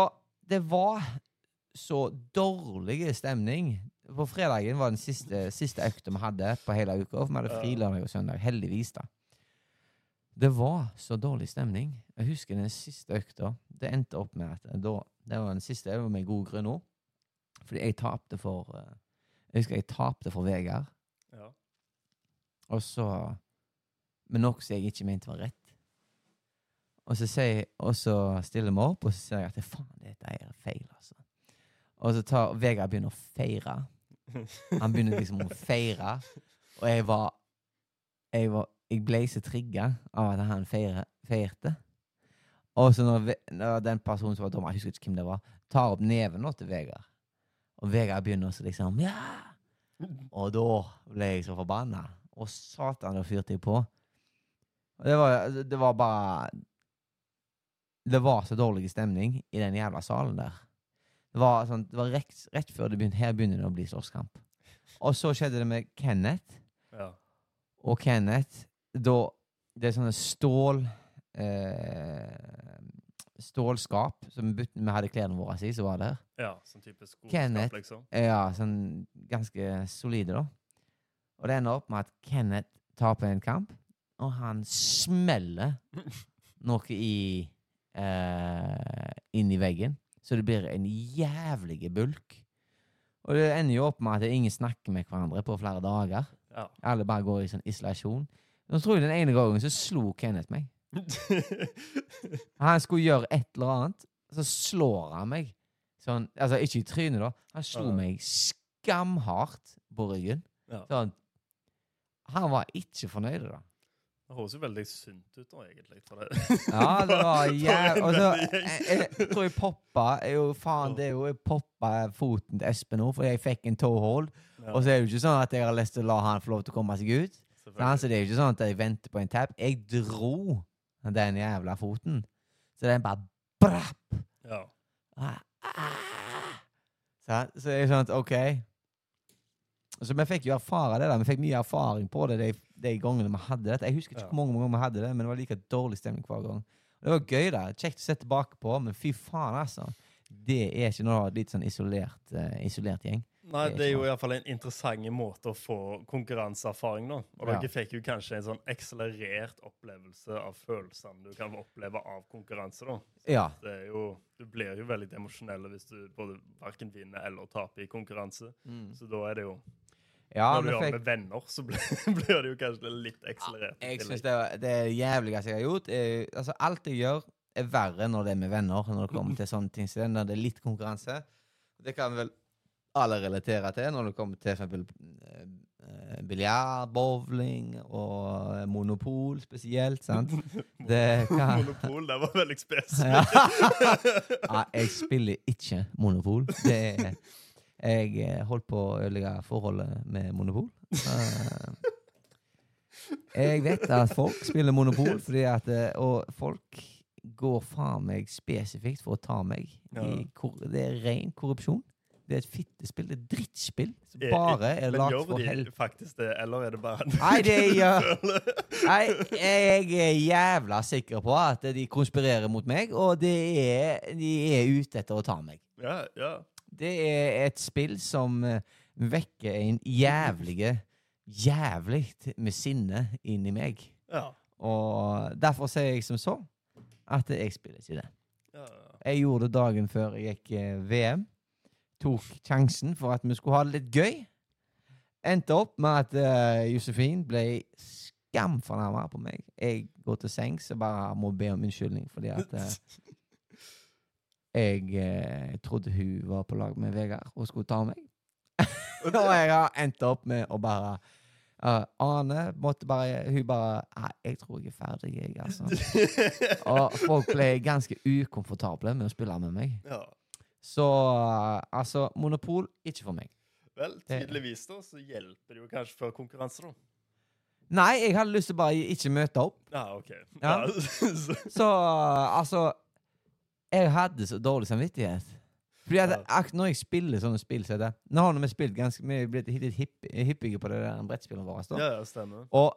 Og det var så dårlig stemning. På fredagen var den siste, siste økta vi hadde på hele uka. For vi hadde fri lørdag og søndag. Heldigvis, da. Det var så dårlig stemning. Jeg husker den siste økta. Det endte opp med at da, Det var den siste, det var med god grunn òg. Fordi jeg tapte for eh, Jeg husker jeg tapte for Vegard. Ja. Og så Men noe som jeg ikke mente var rett. Og så, jeg- og så stiller vi opp, og så sier jeg at faen, dette er feil, altså. Og så tar Vegard begynner å feire. Han begynner liksom å feire. Og jeg var Jeg, var, jeg ble så trigga av at han feire, feirte. Og så når, når den personen som var dommer, jeg husker ikke hvem det var, tar opp neven nå til Vegard, og Vegard begynner også liksom Ja! Og da ble jeg så forbanna. Og satan, da fyrte jeg på. Det var, det var bare Det var så dårlig stemning i den jævla salen der. Det var, sånn, det var rett, rett før det begynte Her begynner det å bli slåsskamp. Og så skjedde det med Kenneth. ja. Og Kenneth da, Det er sånne stål eh, Stålskap som vi hadde klærne våre i, som var der. ja. Sånn type skoskap, Kenneth. liksom. Ja, sånn ganske solide, da. Og det ender opp med at Kenneth taper en kamp, og han smeller noe i eh, inn i veggen. Så det blir en jævlig bulk. Og det ender jo opp med at ingen snakker med hverandre på flere dager. Ja. Alle bare går i sånn isolasjon. Så tror jeg den ene gangen så slo Kenneth meg. Han skulle gjøre et eller annet, så slår han meg. Sånn, altså ikke i trynet, da. Han slo Ja. meg skamhardt på ryggen. ja. Sånn. Han var ikke fornøyd, da. Det høres jo veldig sunt ut, da, egentlig. Ja, det var jævlig Og så jeg, jeg tror jeg poppa er jo faen, det er jo Jeg poppa foten til Espen nå, for jeg fikk en toehold. Ja, Og så er det jo ikke sånn at jeg har lyst til å la han få lov til å komme seg ut. Så selvfølgelig. Så det er jo ikke sånn at jeg venter på en tap. Jeg dro den jævla foten. Så den bare brapp. Ja. Ah, ah. Så, Så det er sånn at OK. Så vi fikk jo erfare det. da Vi fikk mye erfaring på det de, de gangene vi hadde dette. Jeg husker ikke Ja. hvor mange ganger vi hadde det, men det var like dårlig stemning hver gang. Det var gøy, da. Kjekt å se tilbake på, men fy faen, altså. Det er ikke noe litt sånn isolert, uh, isolert gjeng. Nei, Det er jo iallfall en interessant måte å få konkurranseerfaring nå. Og Ja. dere fikk jo kanskje en sånn akselerert opplevelse av følelsene du kan oppleve av konkurranse, da. Ja. Det jo, du blir jo veldig emosjonell hvis du både verken vinner eller taper i konkurranse. Så da er det jo ja Når du gjør fikk med venner, så blir, blir det jo kanskje litt akselerert. Ja, Jeg syns det, det jævligste jeg har gjort. Er, altså, alt jeg gjør, er verre når det er med venner. Når det kommer til sånne ting som det, når det er litt konkurranse. Det kan vel alle relaterer til når det kommer til for eksempel eh, biljard, bowling og eh, monopol spesielt. sant? Det kan Monopol, det var veldig spesielt. ja. Jeg spiller ikke monopol. Det er, jeg eh, holdt på å ødelegge forholdet med monopol. Eh, Jeg vet at folk spiller monopol, fordi at, eh, og folk går faen meg spesifikt for å ta meg. I, det er ren korrupsjon. Det er et fittespill. Det er et drittspill som Eh, bare er Men lagd gjør de hell... faktisk det, eller er det bare Nei, det gjør? Nei, jeg er jævla sikker på at de konspirerer mot meg, og det er, de er ute etter å ta meg. Ja, ja. Det er et spill som eh, vekker en jævlige Jævlig med sinne inni meg. Ja. Og derfor sier jeg som så at jeg spiller ikke det. ja. Jeg gjorde det dagen før jeg gikk eh, VM. Tok sjansen for at vi skulle ha det litt gøy. Endte opp med at uh, Josefin ble skamfornærma på meg. Jeg går til sengs og bare må be om unnskyldning fordi at uh, jeg uh, trodde hun var på lag med Vegard og skulle ta meg. og jeg har endt opp med å bare Uh, Ane måtte bare Hun bare Nei, jeg tror jeg er ferdig, jeg, altså. Og folk ble ganske ukomfortable med å spille med meg. ja. Så eh, altså, monopol, ikke for meg. Vel, tydeligvis da, så hjelper det jo kanskje før konkurranse, da. Nei, jeg hadde lyst til bare ikke møte opp. Ja, OK. Ja. så, Så uh, altså Jeg hadde så dårlig samvittighet. Fordi at Ja. Når jeg spiller sånne spill som det Nå har vi spilt ganske er blitt litt hipp, hippige på det der brettspillet vårt. ja, ja, stemmer. Og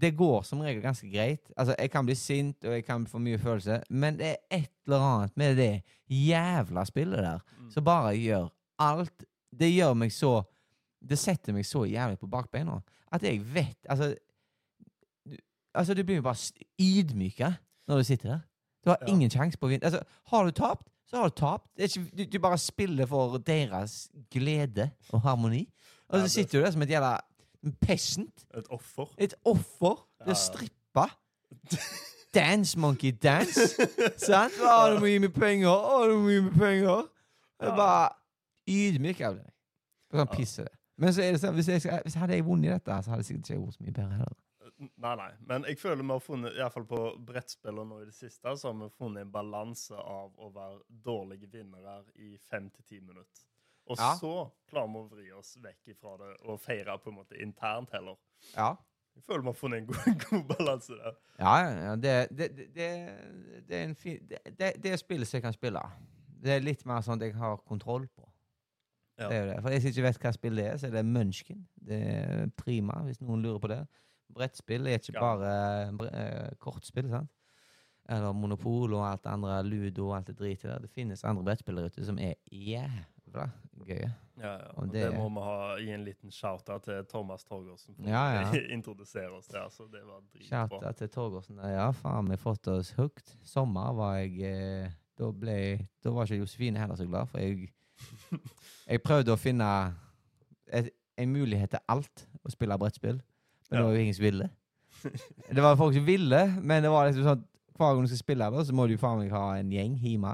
det går som regel ganske greit. Altså, Jeg kan bli sint, og jeg kan få mye følelse, men det er et eller annet med det jævla spillet der Mm. som bare gjør alt Det gjør meg så Det setter meg så jævlig på bakbeina at jeg vet Altså, du, altså du blir jo bare ydmyka når du sitter der. Du har Ja. ingen sjanse på å vinne. Altså, har du tapt, så har du tapt. Det ikke, du, du bare spiller for deres glede og harmoni. Og så sitter du der som et jævla peasant. Et offer. Et offer. Blir Ja. strippa. Dance, monkey, dance. Sant? Å, du må gi meg penger. Å, du må gi meg penger. Det er bare ydmyk av deg. Sånn Ja. piss er det. Men så er det sånn, hvis, jeg, hvis hadde jeg vunnet dette, så hadde jeg sikkert ikke gjort så mye bedre heller. Nei, nei. Men jeg føler vi har funnet, iallfall på brettspill og nå i det siste, så har vi funnet en balanse av å være dårlige vinnere i fem til ti minutter. Og Ja. så klarer vi å vri oss vekk ifra det og feire på en måte internt heller. Ja. Jeg føler vi har funnet en god, god balanse der. Ja, ja. Det, det, det, det, er en fin det, er spillet som jeg kan spille. Det er litt mer sånn at jeg har kontroll på. Ja. Det er det. For jeg som ikke vet hva spill det er, så er det Munchkin. Det er prima, hvis noen lurer på det. Brettspill er ikke Ja. bare bre eh, kortspill, sant? Eller Monopol og alt det andre, Ludo og alt det dritet der. Det finnes andre brettspillere ute som er jævla Gøy. Ja, ja. Og det, det- må vi ha gi en liten shout-out til Thomas Torgersen for Ja, ja. å introdusere oss der. Så det var dritbra. Shout-out til Torgersen. Ja, faen, vi fått oss hooked. Sommer var jeg eh, Da ble Da var ikke Josefine heller så glad, for jeg Jeg prøvde å finne et, en mulighet til alt å spille brettspill, men det var jo ingen som ville. Det var folk som ville, men det var liksom sånn hver gang du skal spille, så må du faen meg ha en gjeng hjemme.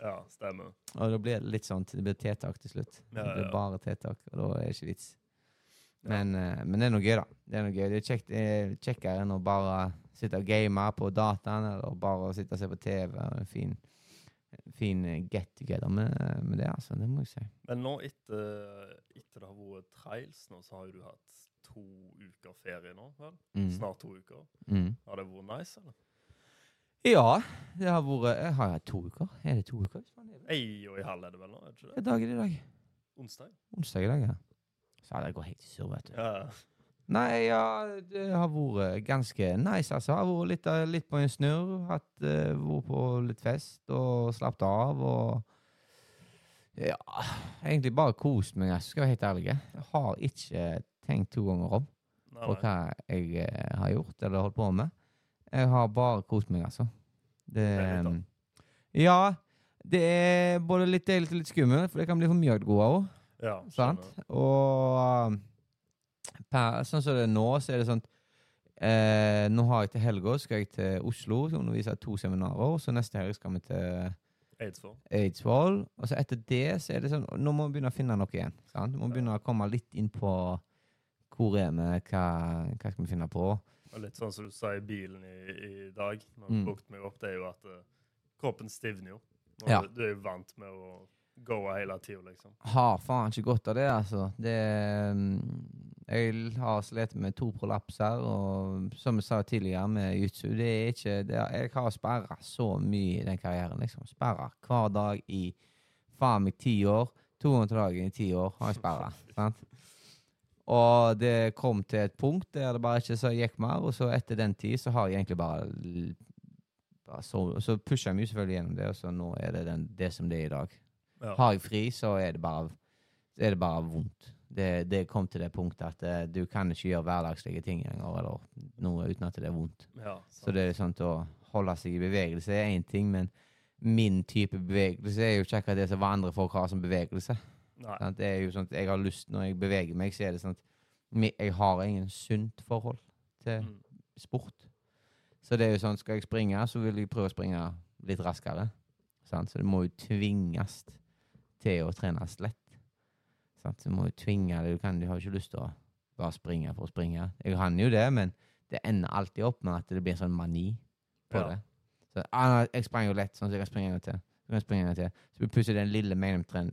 Ja, stemmer. Og da blir det litt sånn Det blir tiltak til slutt. Ja, Det blir ja. bare tiltak, og da er det ikke vits. Ja. Men, eh, men det er noe gøy, da. Det er noe gøy. Det er kjekt, det er kjekkere enn å bare sitte og game på dataen, eller bare sitte og se på TV. En fin, fin eh, get together med, med det, altså. Det må jeg si. Men nå etter, etter det har vært trails, nå, så har jo du hatt to uker ferie nå, vel? Mm. Snart to uker. Mm. Har det vært nice, eller? Ja, det har vært Jeg har jeg to uker. Er det to uker? Ei og i halv er det vel nå? er det ikke Hvilken det? dag er det i dag? Onsdag? Onsdag i dag, ja. Så det går helt i surr, vet du. Ja. Nei, ja, det har vært ganske nice, altså. Har vært litt, eh, litt på en snurr. Hatt, uh, vært på litt fest og slappet av og Ja, egentlig bare kost meg, jeg skal være helt ærlig. Jeg har ikke tenkt to ganger om på hva jeg uh, har gjort eller holdt på med. Jeg har bare kost meg, altså. Det, er Ja, det er både litt deilig og litt skummelt, for det kan bli for mye av det gode òg. Ja, Sant? Og um, per, sånn som det er nå, så er det sånn eh, Nå har jeg til helga skal jeg til Oslo og undervise to seminarer. Så neste helg skal vi til Eidsvoll. Eidsvoll. Og så etter det så er det sånn Nå må vi begynne å finne noe igjen. Sant? Vi må begynne å komme litt inn på hvor er vi, hva, hva skal vi finne på. Og litt sånn som du sa i bilen i, i dag, når Mm. bukte meg opp, det er jo at uh, kroppen stivner jo. Og Ja. du, du er jo vant med å gå hele tida, liksom. Har faen ikke godt av det, altså. Det mm, Jeg har slitt med to prolapser, og som jeg sa tidligere med jutsu, det er ikke det er, Jeg har sperra så mye i den karrieren, liksom. Sperra hver dag i faen meg ti år. To ganger til dagen i ti år har jeg sperra. sant? Og det kom til et punkt der det bare ikke så gikk mer, og så etter den tid så har jeg egentlig bare, bare så, så pusha mye selvfølgelig gjennom det, og så nå er det den, det som det er i dag. Ja. Har jeg fri, så er det bare, er det bare vondt. Det, det kom til det punktet at eh, du kan ikke gjøre hverdagslige ting lenger, eller noe uten at det er vondt. ja Så det er sånn å holde seg i bevegelse er én ting, men min type bevegelse er jo ikke akkurat det som andre folk har som bevegelse. Sant? Det er jo sånn at jeg har lyst, Når jeg beveger meg, så er det sånn at jeg har ingen sunt forhold til Mm. sport. Så det er jo sånn, skal jeg springe, så vil jeg prøve å springe litt raskere. Sant? Så det må jo tvinges til å trene lett. Sant? Du må jo tvinge det. Du, kan, du har jo ikke lyst til å bare springe for å springe. Jeg kan jo det, men det ender alltid opp med at det blir sånn mani på Ja. det. Så ah, jeg sprang jo lett, sånn så jeg kan springe en gang til. Så kan jeg springe en gang til. Så plutselig den lille mengden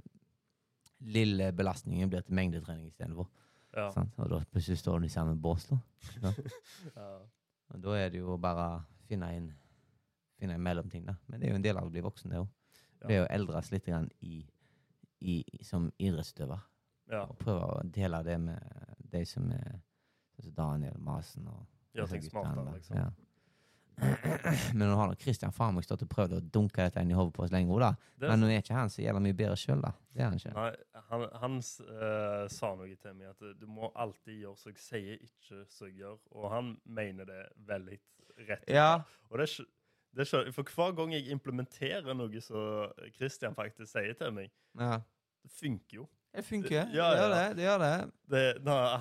lille belastningen blir til mengdetrening istedenfor. Ja. sant? Og da plutselig står du i samme bås, da. Ja. Og da er det jo bare å finne en, finne en mellomting, da. Men det er jo en del av å bli voksen, det òg. Ja. Det er å eldres litt grann i, i, som idrettsutøver. ja. Og prøve å dele det med de som er Daniel Masen og ting disse smartere, liksom. Ja. Men nå har Christian faen meg stått og prøvd å dunke dette inn i hodet på oss lenge, da. Men nå er ikke han så jævla mye bedre sjøl, da. Det er han ikke. nei, han, han eh, sa noe til meg at du må alltid gjøre som jeg sier, ikke som jeg gjør. Og han mener det veldig rett. Ja. Og det, det skjønner For hver gang jeg implementerer noe som Christian faktisk sier til meg, ja. det funker jo. Det funker. Ja, det gjør ja. det. det gjør det. Det,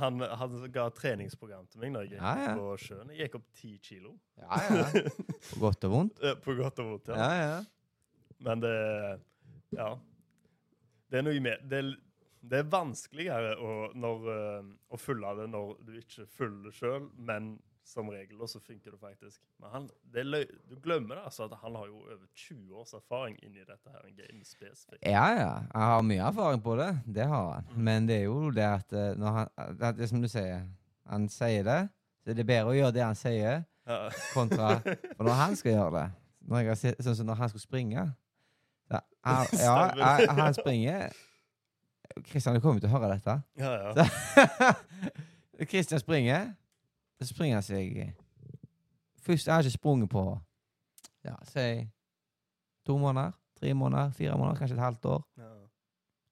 han, han ga treningsprogram til meg når jeg gikk Ja, ja. på sjøen. Jeg gikk opp ti kilo. Ja, ja. På godt og vondt. På godt og vondt, ja. Ja, ja. Men det Ja. Det er noe med Det er, det er vanskeligere å, når, eh, å følge det når du ikke følger det sjøl, men som regel, og så funker det faktisk. Men han, det er du glemmer det, altså, at han har jo over 20 års erfaring inni dette her en game spesifikt. Ja, ja. Jeg har mye erfaring på det. Det har han. Mm. Men det er jo det at eh, når han, det det som du sier, han sier det, så er det bedre å gjøre det han sier, Ja. kontra For når han skal gjøre det når jeg Sånn som når han skal springe da, han, Ja, jeg, han, han springer Kristian, du kommer til å høre dette. Ja, ja. Kristian springer. Så springer seg Først jeg har ikke sprunget på Ja, si to måneder, tre måneder, fire måneder, kanskje et halvt år. ja.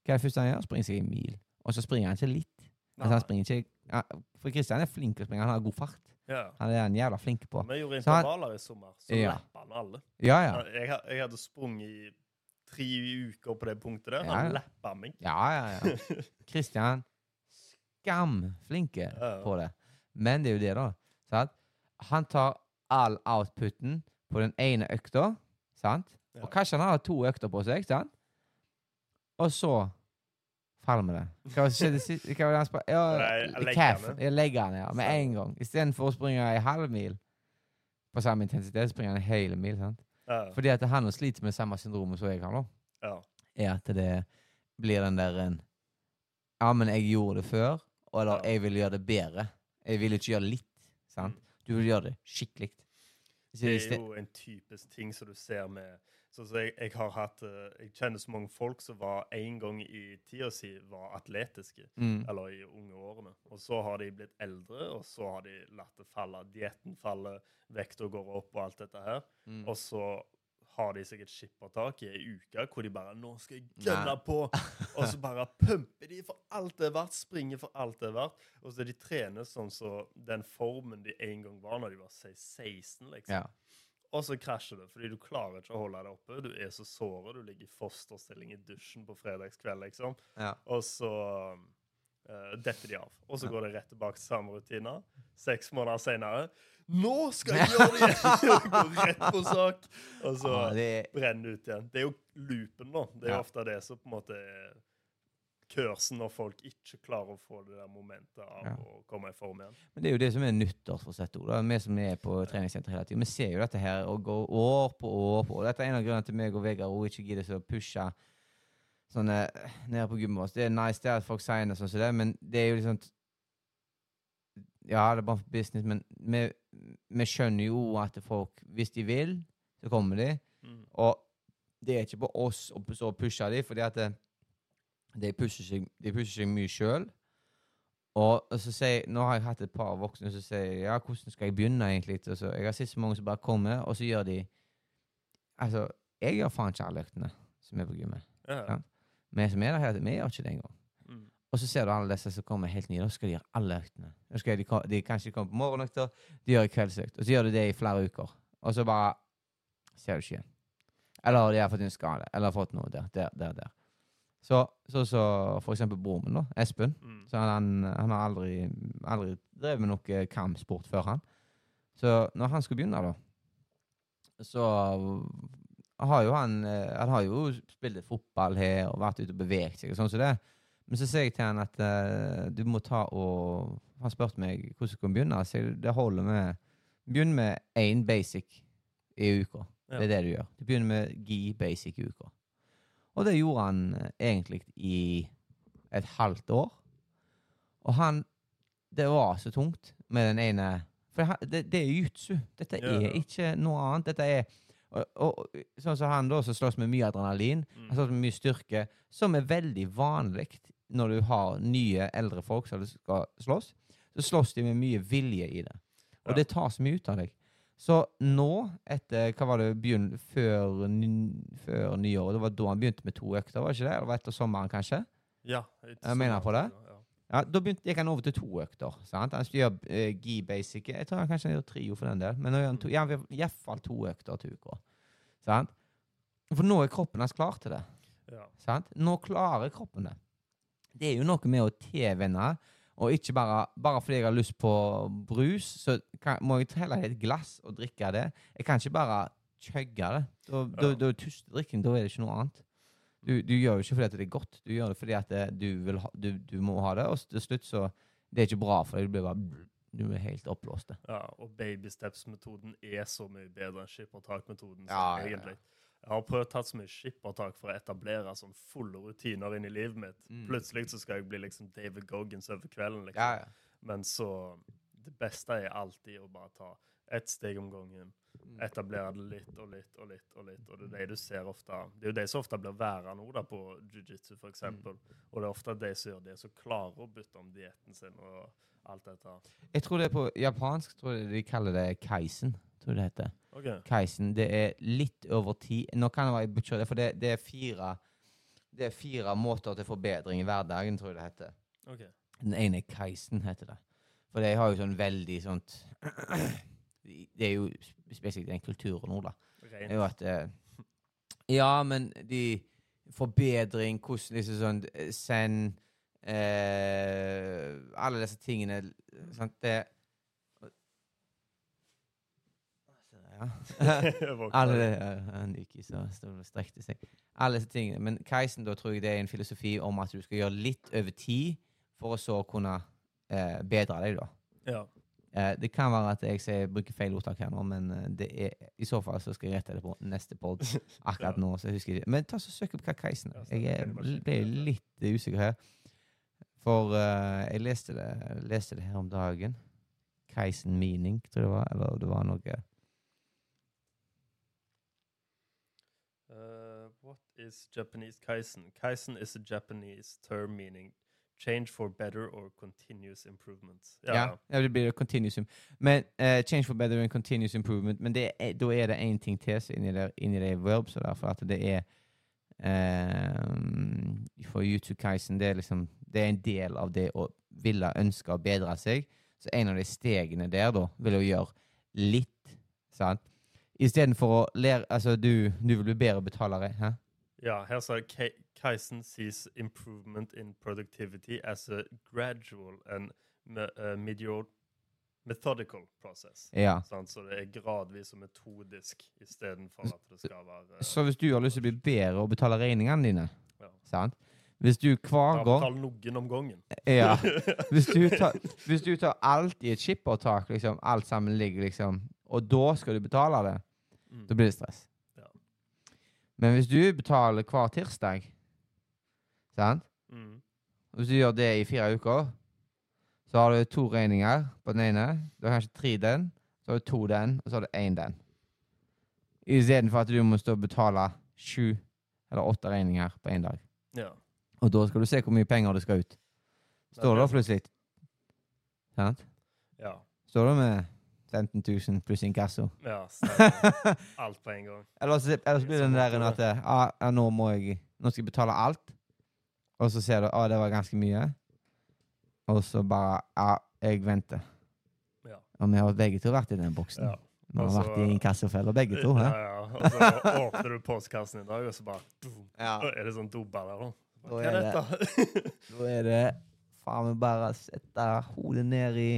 Hva er det første han gjør? Springer seg en mil. Og så springer han ikke litt. Altså, han springer ikke ja, For Kristian er flink til å springe. Han har god fart. ja. Han er han jævla flink på. Vi gjorde intervaller i sommer, så Ja. lappa han alle. Ja, ja. Jeg, jeg hadde sprunget i tre uker på det punktet der. Han ja. lappa meg. Ja, ja, ja. Kristian skamflinke på det. Men det er jo det, da. Sant? Han tar all outputen på den ene økta, sant? Ja. Og kanskje han har to økter på seg, sant? Og så faller vi det. Hva skjedde sist? Hva var det han spør? Ja, Nei, legger han. Ja, legger han, ja. Med en gang. Istedenfor å springe ei halv mil på samme intensitet, springer han en hel mil. sant? Ja. Fordi at han sliter med samme syndromet som jeg har nå. ja. Er at det blir den der en Ja, men jeg gjorde det før, eller Ja. jeg vil gjøre det bedre. Jeg vil ikke gjøre litt. sant? Mm. Du vil gjøre det skikkelig. Det er jo en typisk ting som du ser med Sånn som jeg, jeg har hatt eh, Jeg kjenner så mange folk som var en gang i tida si var atletiske. mm. Eller i unge årene. Og så har de blitt eldre, og så har de latt det falle. Dietten faller, vekta går opp og alt dette her. Mm. Og så har de sikkert skippertak i ei uke hvor de bare 'Nå skal jeg gønne på!' Og så bare pumper de for alt det er verdt, springer for alt det er verdt. Og så de trener sånn som den formen de en gang var når de var 16, liksom. Ja. Og så krasjer det, fordi du klarer ikke å holde deg oppe. Du er så såret. Du ligger i fosterstilling i dusjen på fredagskveld, liksom. ja. Og så uh, detter de av. Og så går det rett tilbake til samme rutiner. Seks måneder senere Nå skal jeg gjøre det igjen! Gå rett på sak. Og så ja det, brenne ut igjen. Det er jo loopen, da. Det er Ja. ofte det som på en måte er kursen når folk ikke klarer å få det der momentet av Ja. å komme i form igjen. men det er jo det som er nyttårsforsettet. Vi som er på treningssenter hele tiden, vi ser jo dette her og går år på år på. år. dette er en av grunnene til meg og Vegard og ikke gidder så å pushe sånne nede på gymmet vårt. Det er nice det at folk sier noe sånn som det, men det er jo liksom Ja, det er bare for business, men vi, vi skjønner jo at folk, hvis de vil, så kommer de. Mm. Og det er ikke på oss å så pushe dem, fordi at det, de pusher seg, de pusher seg mye sjøl. Og, og så sier, Nå har jeg hatt et par voksne som sier ja, hvordan skal jeg begynne. egentlig? Og så, jeg har sett så mange som bare kommer, og så gjør de Altså, jeg gjør faen ikke alle øktene som er på gymmet. Ja. Ja. Vi som er der vi gjør ikke det engang. Og så ser du alle disse som kommer helt nye, da skal de gjøre alle øktene. De, de Kanskje de kommer på morgenøkter, de gjør kveldsøkt, og så gjør de det i flere uker. Og så bare ser du ikke igjen. Eller de har fått en skade, eller har fått noe der, der, der. der. Så, så, så for eksempel broren min, da, Espen. Mm. Så han, han, har aldri, aldri drevet med noe kampsport før, han. Så når han skulle begynne, da, så har jo han eh, Han har jo spilt fotball her og vært ute og beveget seg og sånn som det. Men så sier jeg til han at uh, du må ta og Han spurte meg hvordan jeg kunne begynne. Så jeg, det holder med Begynn med én basic i uka. Ja. Det er det du gjør. Du begynner med gi basic i uka. Og det gjorde han uh, egentlig i et halvt år. Og han Det var så tungt med den ene For han- det, det er jutsu. Dette Ja, er ikke noe annet. Dette er og, og, Sånn som han da, som slåss med mye adrenalin, Mm. han slåss med mye styrke, som er veldig vanlig når du har nye, eldre folk som skal slåss. Så slåss de med mye vilje i det. Og Ja. det tas mye ut av deg. Så nå, etter hva var det begynn, før, før nyåret, det var da han begynte med to økter, var det ikke det? Eller var det etter sommeren, kanskje? Ja, jeg mener på det. Ja. Ja, Da begynte, gikk han over til to økter. sant? Han gjør uh, gi basic. Jeg tror han kanskje han gjør trio for den del. Men nå gjør han to, ja, iallfall to økter til uka. Sant? For nå er kroppen hans klar til det. Ja. Sant? Nå klarer kroppen det. Det er jo noe med å tilvenne, og ikke bare Bare fordi jeg har lyst på brus, så kan, må jeg heller ha et glass og drikke det. Jeg kan ikke bare chugge det. Da, da, da er da er det ikke noe annet. Du, du gjør det ikke fordi det er godt, du gjør det fordi at det, du, vil ha, du, du må ha det, og til slutt så Det er ikke bra for deg, du blir bare Du er helt oppblåst. ja, og baby steps-metoden er så mye bedre enn skippertak-metoden. Ja, egentlig. ja, ja. Jeg har prøvd tatt så mye skippertak for å etablere sånn fulle rutiner inn i livet mitt. Mm. Plutselig så skal jeg bli liksom David Goggins over kvelden. liksom. Ja, ja. Men så Det beste er alltid å bare ta ett steg om gangen. Mm. Etablere det litt og litt og litt. Og litt, og det er det du ser ofte. Det er jo de som ofte blir værende da på jiu-jitsu, f.eks. Mm. Og det er ofte de som gjør det, som klarer å bytte om dietten sin og alt dette. Jeg tror det er på japansk tror jeg de kaller det kaisen. Tror jeg det heter. Okay. Kaisen, det er litt over ti Nå kan det være jeg butcher det, for det, det er fire Det er fire måter til forbedring i hverdagen, tror jeg det heter. Okay. Den ene er Kaisen, heter det. For de har jo sånn veldig sånt Det er jo spesielt den kulturen nå, da. Det er jo at eh, Ja, men de Forbedring, hvordan liksom sånn eh, Send eh, Alle disse tingene Sant, det ja. Alle Han gikk i så strekte seg. Alle disse tingene. Men Kaisen, da tror jeg det er en filosofi om at du skal gjøre litt over tid for å så kunne eh, bedre deg, da. Ja. Eh, det kan være at jeg jeg bruker feil ordtak her nå, men eh, det er, i så fall så skal jeg rette det på neste pod. Akkurat nå, så jeg husker ikke. Men ta så søk opp hva Kaisen er. Jeg ble litt usikker her. For eh, jeg leste det, leste det her om dagen. Kaisen meaning, tror jeg det var. Eller det var noe Uh, what is Japanese kaisen? Kaisen is a Japanese term meaning change for better or continuous improvement. Ja, ja det blir continuous Men uh, change for better and continuous improvement. Men det er, da er det én ting til inni der, inni det verbs, derfor at det er um, For YouTube Kaisen, det er liksom Det er en del av det å ville ønske å bedre seg. Så en av de stegene der, da, vil jo gjøre litt, sant? Istedenfor å lære Altså, du, du vil bli bedre betalere. Hæ? Ja, her sa Ka- Kaisen sees improvement in productivity as a gradual and me, uh, methodical process. Ja. Sånn, Så det er gradvis og metodisk istedenfor at det skal være Så hvis du har lyst til å bli bedre og betale regningene dine, Ja. sant? Hvis du hver gang betal noen om gangen. Ja. Hvis du tar, hvis du tar alt i et skippertak, liksom, alt sammen ligger liksom, og da skal du betale det, Mm. da blir det stress. Men hvis du betaler hver tirsdag, sant? Mm. Hvis du gjør det i fire uker, så har du to regninger på den ene. Du har kanskje tre den, så har du to den, og så har du én den. Istedenfor at du må stå og betale sju eller åtte regninger på én dag. Ja. Og da skal du se hvor mye penger det skal ut. Står det er da plutselig Sant? Ja. Står det med 15 000 pluss inkasso? ja. Alt på en gang. Eller så, eller så blir det den der at ja, nå må jeg Nå skal jeg betale alt. Og så ser du at det var ganske mye. Og så bare Ja, jeg venter. Ja. Og vi har begge to vært i den boksen. Ja. Vi har vært i inkassofella begge to. Ja, ja. Og så åpner du postkassen i dag, og så bare boom. Ja. Er det sånn doballer, da. Hva er dette? Da er det faen meg bare å sette hodet ned i,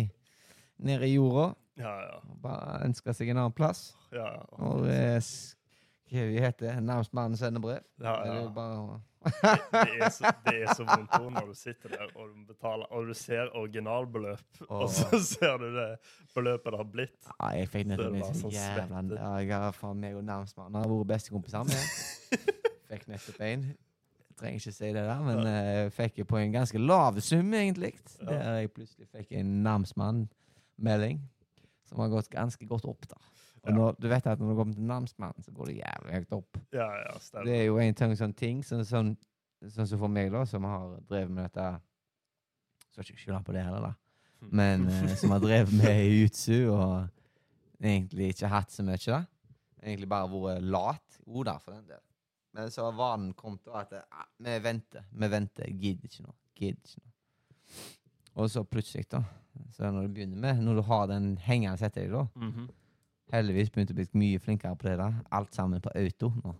ned i jorda Ja, ja. Bare ønsker seg en annen plass. ja, ja. Og eh, hva heter Nærmest mannen sender brev. ja, Det er bare Det, er så, det er så vondt ord når du sitter der og du betaler, og du ser originalbeløp, og så ser du det beløpet det har blitt. Ja, jeg fikk nettopp det en sånn jævla ja, Jeg har faen meg og nærmestmannen har vært bestekompiser med. Fikk nettopp en. Jeg trenger ikke si det der, men jeg fikk på en ganske lav sum, egentlig. Ja. Der jeg plutselig fikk en namsmann-melding som har gått ganske godt opp. da. Og Ja. når, du vet at når du kommer til namsmannen, så går det jævlig høyt opp. Ja, ja, stemmer. Det er jo en ting, sånn ting sånn, sånn, sånn som for meg, da, som har drevet med dette Skal ikke skylde på det heller, da. Hm. Men eh, som har drevet med jutsu og egentlig ikke hatt så mye, da. Egentlig bare vært lat. Jo da, for den del. Men så har vanen kommet til at ah, vi venter, vi venter. Jeg Gidder ikke nå. Gidder ikke noe. Og så plutselig, da. Så når du begynner med, når du har den hengende etter deg, da Mhm. Heldigvis begynte å bli mye flinkere på det. da Alt sammen på auto nå.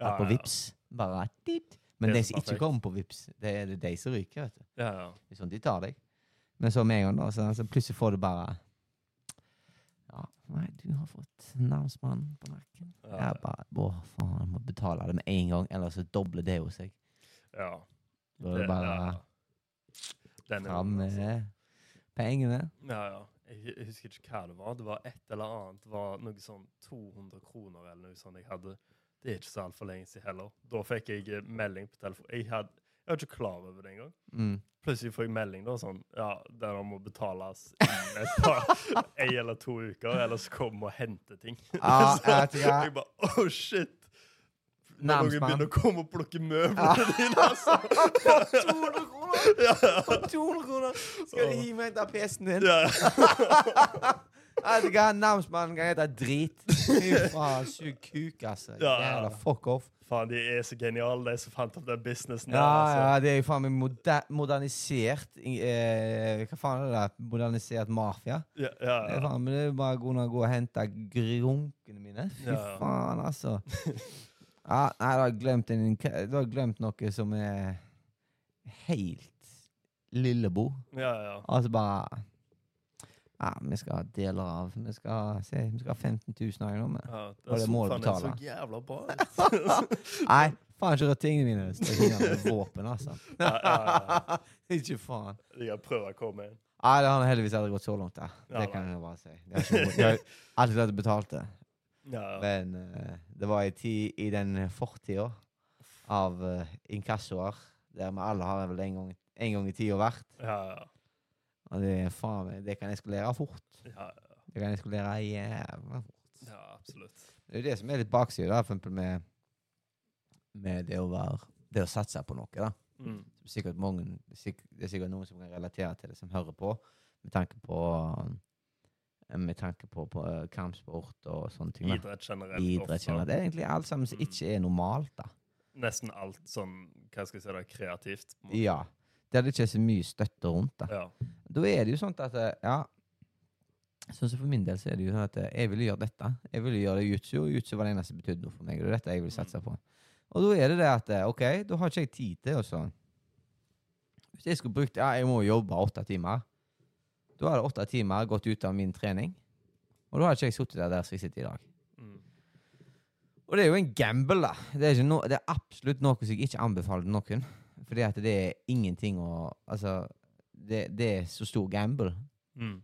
Ja, på ja. Vips Bare dit. Men Det de som ikke kommer på Vips det er det de som ryker. vet du Ja, ja. Sånn de tar deg. Men så med en gang, da, så, så plutselig får du bare Ja, nei, du har fått namsmannen på nakken. Ja, Jeg bare Å, faen, jeg må betale det med en gang, ellers så dobler det jo seg. ja. Da er det bare ja. Den er fram vond, altså. pengene. Ja, ja. Jeg, jeg husker ikke hva det var. Det var et eller annet. Det var noe sånn 200 kroner eller noe sånt jeg hadde. Det er ikke så altfor lenge siden heller. Da fikk jeg eh, melding på telefon. Jeg, had, jeg var ikke klar over det engang. Mm. Plutselig får jeg melding da sånn Ja, den må betales innen et par ei eller to uker, ellers kommer og henter ting. Ah, Så jeg jeg bare Oh, shit! Når noen begynner å komme og plukke møblene Ja. dine, altså. 200 kroner! Ja, ja. 200 kroner! Skal de gi meg hente PC-en din? Jeg Vet ikke hva, namsmannen kan hete drit. Fy faen, sug kuk, altså. Ja, ja, Jævla fuck off. Faen, de er så geniale, de som fant opp den businessen Ja, der. Altså. ja, det er jo faen meg moder modernisert eh, Hva faen er det? der? Modernisert mafia? Ja, ja, Det er ja. faen, men det er bare å gå og hente grunkene mine. Fy Ja, ja. faen, altså. Ja, nei, du du har glemt noe som er helt lillebo. ja, ja. Altså bare Ja, vi skal ha deler av Vi skal, se, vi skal ha 15 000 her nå. Men. ja Og det så må du det er så jævla bra. Nei, faen ikke rør tingene mine. Stikk tingene med våpen, altså. Ja, ja, ikke faen. De har prøvd å komme inn. Nei, det har heldigvis aldri gått så langt. der. Ja, Det kan jeg bare si. Jeg har, ikke, jeg har alltid hatt betalt det. Men uh, det var i, tid, i den fortida av uh, inkassoer der vi alle har vel en gang, en gang i tida vært. Ja, ja. Og det, faen, det kan eskalere fort. Ja, ja. Det kan eskalere jævla fort. ja, absolutt. Det er jo det som er litt baksida, eksempel med, med det å være Det å satse på noe, da. Mm. Sikkert mange, det er sikkert noen som kan relatere til det, som hører på, med tanke på eh, med tanke på, på eh, kampsport og sånne ting. Idrett generelt. Idrett generelt. Det er egentlig alt sammen som Mm. ikke er normalt, da. Nesten alt sånn, hva skal jeg si, da, kreativt. på en måte. Ja. Der det ikke er så mye støtte rundt, da. Ja. Da er det jo sånn at eh, Ja. Sånn som For min del så er det jo sånn at eh, jeg ville gjøre dette. Jeg ville gjøre det jutsu, og jutsu var det eneste som betydde noe for meg. Og det er dette jeg vil satse på. Og da er det det at eh, OK, da har ikke jeg tid til å sånn Hvis jeg skulle brukt Ja, jeg må jobbe åtte timer. Da hadde åtte timer gått ut av min trening. Og da hadde ikke jeg sittet der, der som jeg sitter i dag. Og det er jo en gamble, da. Det er, no, det er absolutt noe som jeg ikke anbefaler noen. Fordi at det er ingenting å Altså, det, det er så stor gamble Mm.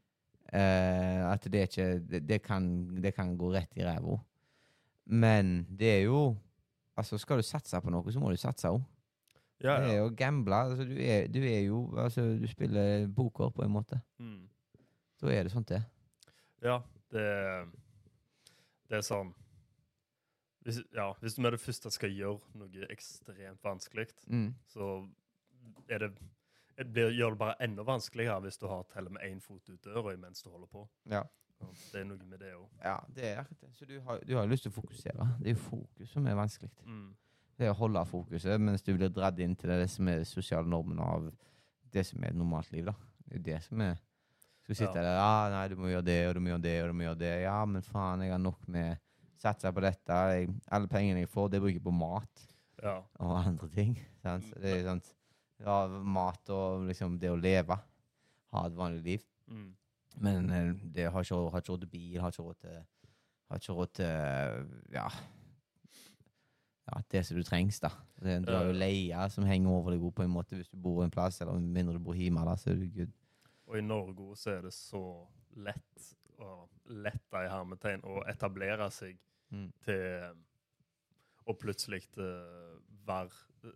uh, at det ikke det, det, kan, det kan gå rett i ræva. Men det er jo Altså, skal du satse på noe, så må du satse òg. Ja, Det er ja. jo gamble. Altså, du, er, du er jo Altså, du spiller poker på en måte. Mm. Da er det sånt, det. ja, det Det er sånn hvis, ja, hvis du med det første skal gjøre noe ekstremt vanskelig, Mm. så er det det blir, gjør det bare enda vanskeligere hvis du har teller med én fot ut døra mens du holder på. Ja. Det er noe med det òg. ja, det er det. Så du har, du har lyst til å fokusere. Det er jo fokus som er vanskelig. Mm. Det er å holde fokuset mens du blir dratt inn til det som er sosiale normen av det som er et normalt liv. da. Det er det som er Skal sitte Ja. der ja, nei, du må gjøre det, og du må gjøre det, og du må gjøre det. Ja, men faen, jeg har nok med Satser på dette. Jeg, alle pengene jeg får, det bruker jeg på mat Ja. og andre ting. Sant? Det er sant ja, Mat og liksom det å leve. Ha et vanlig liv. Mm. Men eh, det har ikke, har ikke råd til bil, har ikke råd til Har ikke råd til Ja. Ja, det som du trengs, da. Det, du har jo leie som henger over deg på en måte hvis du bor en plass, eller mindre du bor hjemme, da, så er du good. Og i Norge så er det så lett å lette i hermetegn å etablere seg Mm. til å plutselig uh, være eh,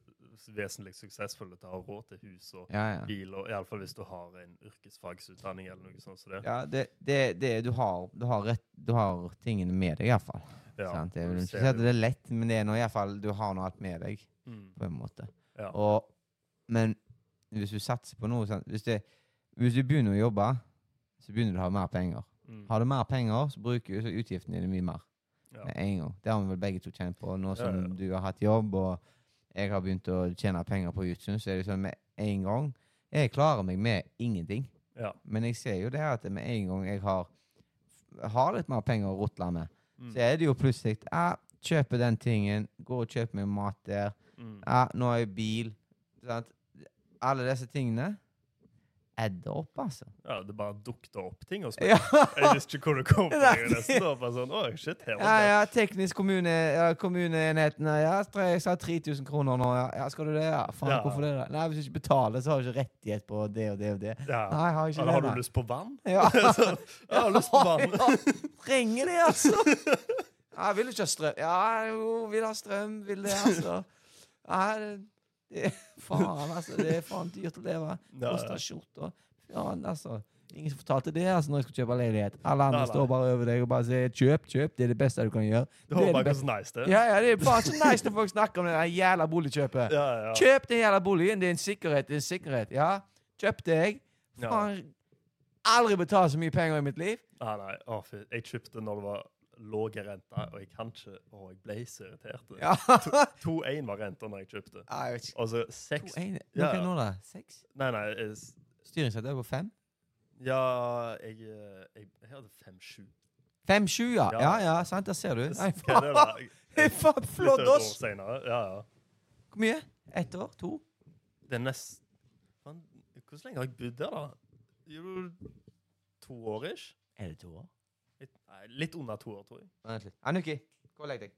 vesentlig suksessfull til å ha råd til hus og Ja, ja. bil, og iallfall hvis du har en yrkesfagsutdanning eller noe sånt som det. Ja, det, det, det du har Du har rett Du har tingene med deg, iallfall. Ja, sant? Jeg vil ikke si at det er lett, men det er nå iallfall Du har nå alt med deg, Mm, på en måte. ja. Og, men hvis du satser på noe? Hvis, det, hvis du begynner å jobbe, så begynner du å ha mer penger. Mm, Har du mer penger, så bruker så utgiftene dine mye mer. Med en gang. Det har vi vel begge to kjent på. Nå som du har hatt jobb, og jeg har begynt å tjene penger på YouTube, så er det sånn med en gang Jeg klarer meg med ingenting. ja. Men jeg ser jo det at med en gang jeg har, har litt mer penger å rutle med, Mm, så er det jo plutselig ah, Kjøper den tingen, går og kjøper meg mat der. mm. Ah, nå har jeg bil. Sant? Alle disse tingene adder opp, altså. ja, det bare dukket opp ting hos Ja. Jeg visste ikke hvor det kom fra. Nei. Nesten da bare sånn, Oi, shit, her ja, ja teknisk kommune, ja, kommuneenheten ja, Jeg sa 3000 kroner nå. Ja. ja, skal du det? Ja, faen, Ja. hvorfor det? da? Nei, hvis du ikke betaler, så har du ikke rettighet på det og det og det. Ja. Nei, jeg har ikke Eller har du lyst på vann? Ja. Så, jeg har lyst på vann. Trenger det, altså. Ja, vil du ikke ha strøm? Ja, jo, vil ha strøm. Vil det, altså. Ja, det, er Faen, altså. Det er faen dyrt å leve. Koster skjorta. Faen, altså. Ingen som fortalte det altså, når jeg skulle kjøpe leilighet. Alle andre Nei, nei. står bare over deg og bare sier 'kjøp, kjøp'. Det er det beste du kan gjøre. Det Det er bare så nice, det. Ja, ja, det er bare så nice når folk snakker om det der jævla boligkjøpet. Ja, ja. Kjøp den jævla boligen. Det er en sikkerhet. Det er en sikkerhet. Ja, kjøpte jeg. Ja. Faen. Aldri betalt så mye penger i mitt liv. Nei, nei, å. Jeg kjøpte når det var låge renter, og jeg kan ikke Å, jeg ble så irritert. Ja. 2-1 var renta når jeg kjøpte. Ja, jeg. Og så 6 2-1? Hva er det nå, da? 6? Nei, nei. Styringsrente er på 5? Ja, jeg, eh, jeg, jeg hadde 5-7. Fem, sju, ja. Ja. Ja, sant. Der ser du. Nei, faen, flott, oss! senere. Ja, ja. Hvor mye? Ett år? To? Det er nest... Hvordan Hvor lenge har jeg bodd der, da? Jo, to år ish? Er det to år? Litt, nei, litt under to år, tror jeg. Vent litt. Anuki, gå og legg deg.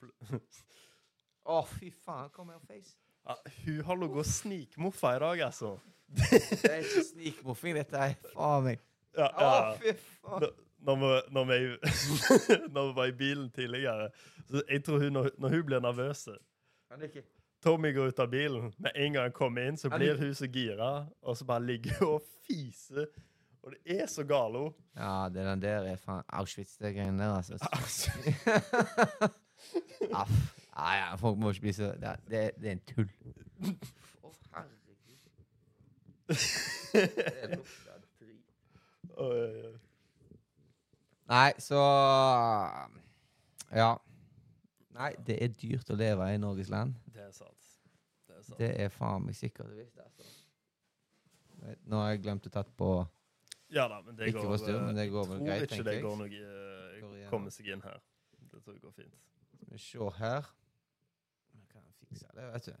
Å, fy faen. Kom her, face. Ja, hun har ligget og snikmoffa i dag, altså. Det er ikke snikmoffing, dette er faen meg. Ja, Å, ja. fy faen. Når, når, vi, når, vi, når vi var i bilen tidligere så Jeg tror hun, når, når hun blir nervøs Anuki. Tommy går ut av bilen. Med en gang han kommer inn, så blir hun så gira, og så bare ligger hun og fiser. Og det er så galo. Ja, det den der er faen Auschwitz, det greiene der, altså. Aff. Ja, ja, folk må ikke bli så Det, det, det er en tull. Å, herregud. Oi, oi, oi. Nei, så Ja. Nei, det er dyrt å leve i Norges land. Det er sant. Det er sant. Det er faen meg sikkert visst, altså. Nå har jeg glemt å tatt på Ja da, men det Ikke går eh, men det går vel tror greit, ikke det jeg. går noe eh, igjennom. Komme seg inn her. Det tror jeg går fint. Skal vi se her Jeg kan fikse det, vet du.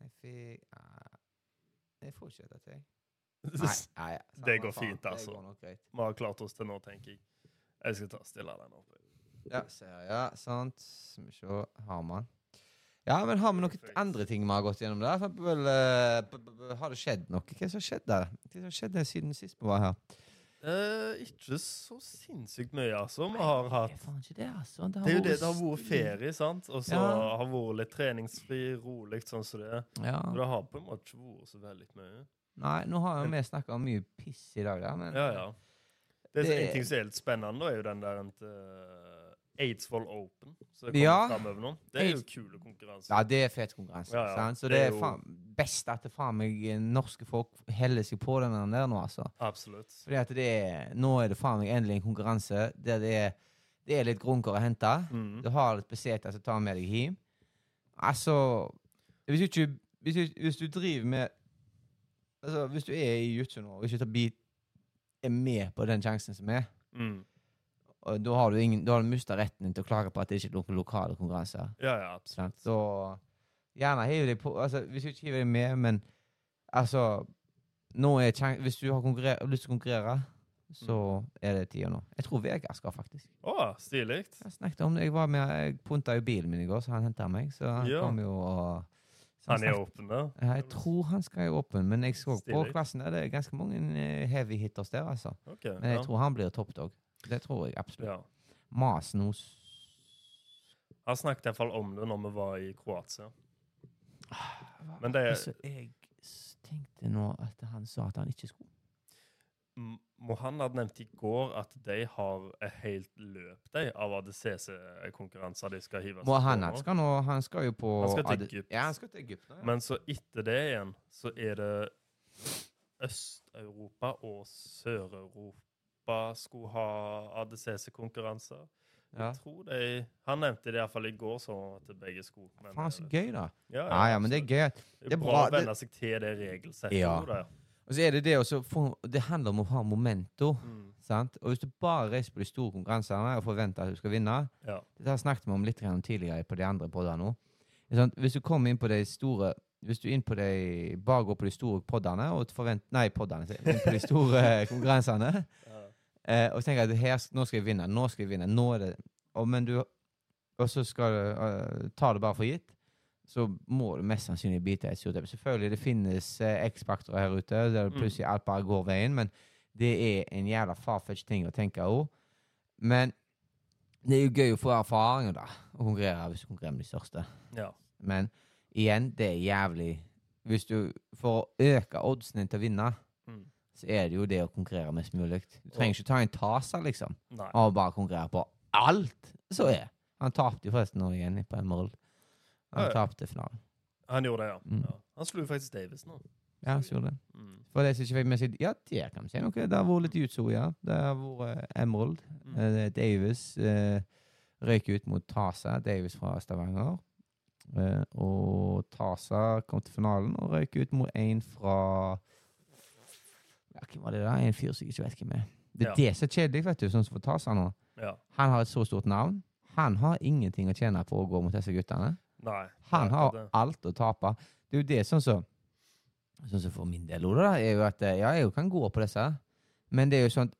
Jeg fikk Nei, Jeg får ikke dette til. Nei, nei, ja, Det går faen. fint, altså. Vi har klart oss til nå, tenker jeg. Jeg skal ta stille den opp. Ja, ser jeg. Sant. Skal vi se. Har man Ja, men har vi noen andre ting vi har gått gjennom der? Vel, eh, har det skjedd noe? Hva som har skjedd der? Hva som har skjedd siden sist vi var her? Eh, ikke så sinnssykt mye, altså. Vi har hatt Det er faen ikke det, altså. Det er jo det det har vært ferie, sant? Og så Ja. har vært litt treningsfri, rolig sånn som det er. Ja. Og det har på en måte ikke vært så veldig mye. Nei, nå har jo vi snakka om mye piss i dag, da, men Ja, ja. Det, er Det- En ting som er litt spennende, da, er jo den der uh, Aidsvoll Open. Så det kommer Ja. fremover nå. Det er jo kule konkurranser. Ja, det er fet konkurranse. Ja, ja. Så Det det er er jo- faen best at det faen meg eh, norske folk heller seg på den der nå, altså. Absolutt. Fordi at det er, nå er det faen meg endelig en konkurranse der det er, det er litt grunker å hente. Mm. Du har litt beseter som tar med deg hjem. Altså Hvis du ikke Hvis du, hvis du driver med Altså, hvis du er i jutsu nå og ikke tar bit, er med på den sjansen som er, Mm. Og da har du, ingen, da har du mista retten til å klage på at det ikke er noen lokale konkurranser. Ja, ja, absolutt. Så gjerne hiv deg på altså, Hvis du ikke hiver deg med, men altså nå er kjan- Hvis du har lyst til å konkurrere, så er det tida nå. Jeg tror Vegard skal, faktisk. Å, stilig. Jeg snakket om det. Jeg var med, jeg punta jo bilen min i går, så han henta meg. Så han Ja. kom jo og Han er åpen da? Ja, Jeg tror han skal være åpen, men jeg så på klassen der, det er ganske mange eh, heavy hitters der, altså. Ok, Men jeg ja. tror han blir toppdog. Det tror jeg absolutt. ja. Masnos Han snakket iallfall om det når vi var i Kroatia. Hva Men det- er så jeg tenkte nå at han sa at han ikke skulle. Mohan hadde nevnte i går at de har et helt løp de, av ADCC-konkurranser de skal hive seg på Mohammed nå. skal nå Han skal jo på Han skal til Egypt. Ja, han skal til Egypt. Ja. Men så etter det igjen, så er det Øst-Europa og Sør-Europa skulle ha ADCC-konkurranser. ja. Jeg tror de Han nevnte det iallfall i går, så at begge skulle. Men, Faen, så eh, gøy, da. Ja, Ja, ja, men det er gøy. Det er bra å venne seg til det regelsettet. Ja. Og så er det det også Det handler om å ha momento. Mm. Sant? Og hvis du bare reiser på de store konkurransene og forventer at du skal vinne Ja. Dette har snakket vi om litt tidligere på de andre poddene nå. Hvis du kommer inn på de store Hvis du inn på de, bare går på de store poddene og forvent, Nei, poddene. Inn på de store konkurransene Ja. Eh, og tenker at her, nå skal jeg vinne, nå skal jeg vinne, nå er det og, men du, og så skal du uh, ta det bare for gitt, så må du mest sannsynlig bite et surt eple. Selvfølgelig, det finnes eh, X-faktorer her ute der Mm. plutselig alt bare går veien, men det er en jævla farfetch ting å tenke òg. Men det er jo gøy å få erfaringer, da, å konkurrere hvis du konkurrerer med de største. ja. Men igjen, det er jævlig Hvis du For å øke oddsen din til å vinne. Så er det jo det å konkurrere mest mulig. Du trenger ikke ta en Tasa, liksom, Nei. og bare konkurrere på alt som er. Han tapte jo forresten nå igjen på Emerald. Han Ja, ja. tapte finalen. Han gjorde det, ja. Mm. ja. Han slo faktisk Davis nå. Ja, han gjorde det. Mm. For de som ikke fikk med seg Ja, det kan vi si noe. Det har vært litt utso, ja. Det har vært eh, Emerald. Mm. Uh, Davis uh, røyk ut mot Tasa. Davis fra Stavanger. Uh, og Tasa kom til finalen og røyk ut mot en fra ja, Hvem var det da? En fyr som jeg ikke vet hvem er. Det er Ja. det som er kjedelig, vet du, sånn som for seg nå. Ja. Han har et så stort navn. Han har ingenting å tjene på å gå mot disse guttene. Nei. Han har det. alt å tape. Det er jo det sånn som Sånn som for min del, Ola, er jo at eh, ja, jeg kan gå på disse, men det er jo sånn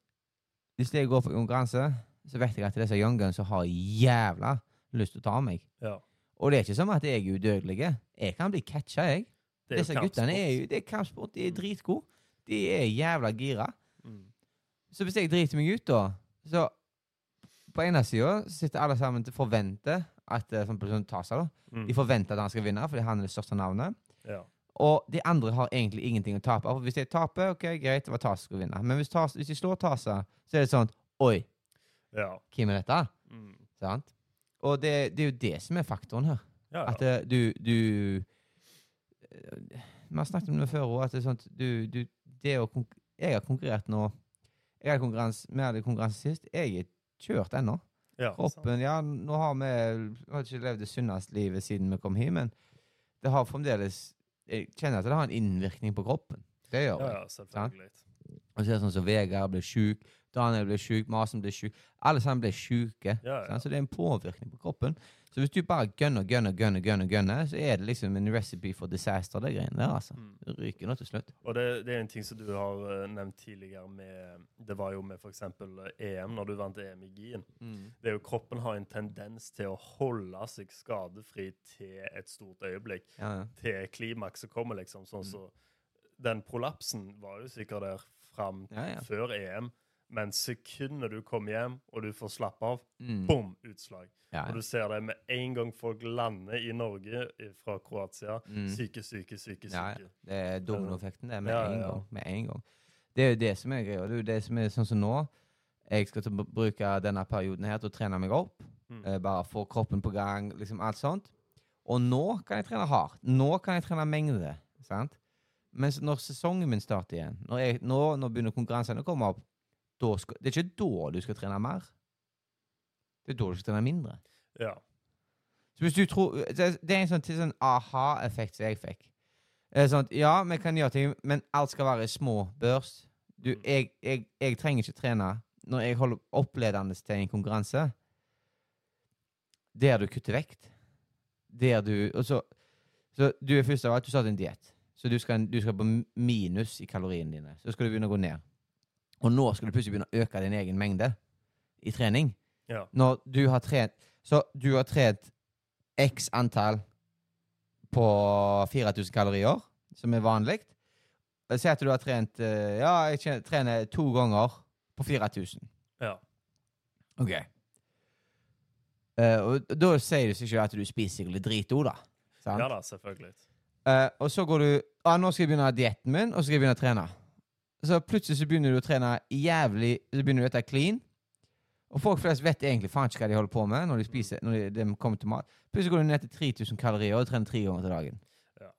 hvis jeg går på konkurranse, så vet jeg at disse young guns har jævla lyst til å ta meg. Ja. Og det er ikke som at jeg er udødelig. Jeg kan bli catcha, jeg. Disse guttene er jo det er kampsport. De er dritgode. De er jævla gira. Mm. Så hvis jeg driter meg ut, da Så på ene sida sitter alle sammen til forventer at for eksempel sånn Tasa, da. Mm. De forventer at han skal vinne, fordi han er det største navnet. Ja. Og de andre har egentlig ingenting å tape. For hvis jeg taper, ok, greit, det var Tasa som skulle vinne. Men hvis, Tasa, hvis de slår Tasa, så er det sånn Oi, Ja. hvem er dette? Mm. Sant? Og det, det er jo det som er faktoren her. Ja, At eh, du, du eh, Vi har snakket om det før òg, at det er sånn at du, du det å Jeg har konkurrert nå Jeg hadde konkurranse, Vi hadde konkurranse sist. Jeg er kjørt ennå. ja. Kroppen Ja, nå har vi har ikke levd det sunneste livet siden vi kom hit, men det har fremdeles Jeg kjenner at det har en innvirkning på kroppen. Det gjør Ja, det. ja, selvfølgelig. Og så er det sånn som Vegard blir sjuk, Daniel blir sjuk, Masen blir sjuk. Alle sammen blir sjuke. Ja, ja. Så det er en påvirkning på kroppen. Så hvis du bare gønner, gønner, gønner, gønner, gønner, så er det liksom en recipe for disaster, det greiene der, altså. Mm. Det ryker nå til slutt. Og det, det er en ting som du har eh, nevnt tidligere med Det var jo med f.eks. EM, når du vant EM i Gien. Det er jo Kroppen har en tendens til å holde seg skadefri til et stort øyeblikk. Ja. Til klimakset kommer, liksom. Sånn Mm. så Den prolapsen var jo sikkert der fram før EM. Men sekundet du kommer hjem og du får slappe av, Mm. bom, utslag. Ja, Og du ser det med en gang folk lander i Norge fra Kroatia. Mm. Syke, syke, syke. Ja, ja. Det er dominoeffekten, det, med Ja, en ja. gang. Med en gang. Det er jo det som er greia. Det er jo det som er sånn som nå. Jeg skal bruke denne perioden her til å trene meg opp. Mm. Eh, bare få kroppen på gang, liksom alt sånt. Og nå kan jeg trene hardt. Nå kan jeg trene mengde. sant? Mens når sesongen min starter igjen, når, jeg, nå, når begynner konkurransene å komme opp, skal, det er ikke da du skal trene mer. Det er da du skal trene mindre. Ja. Så hvis du tror, det er en sånn, sånn aha-effekt som jeg fikk. Er sånn, at, ja, vi kan gjøre ting, men alt skal være i små børs. Du, Mm. jeg, jeg, jeg trenger ikke trene når jeg holder oppledende til en konkurranse. Der du kutter vekt. Der du og så, så du er først av alt, du starter en diett. Så du skal, du skal på minus i kaloriene dine. Så skal du begynne å gå ned. Og nå skal du plutselig begynne å øke din egen mengde i trening. Ja. Når du har trent Så du har trent x antall på 4000 kalorier, som er vanlig. Si at du har trent eh, Ja, jeg trener to ganger på 4000. Ja. Ok. Uh, og da sier det seg ikke at du spiser sikkert litt drit òg, da. Sant? ja da, selvfølgelig. Uh, og så går du ah, 'Nå skal jeg begynne dietten min, og så skal jeg begynne å trene'. Så plutselig så begynner du å trene jævlig Så begynner du å spise clean. Og folk flest vet egentlig faen ikke hva de holder på med når de spiser Når de, de kommer til mat. Plutselig går du ned til 3000 kalorier og trener tre ganger til dagen. Ja.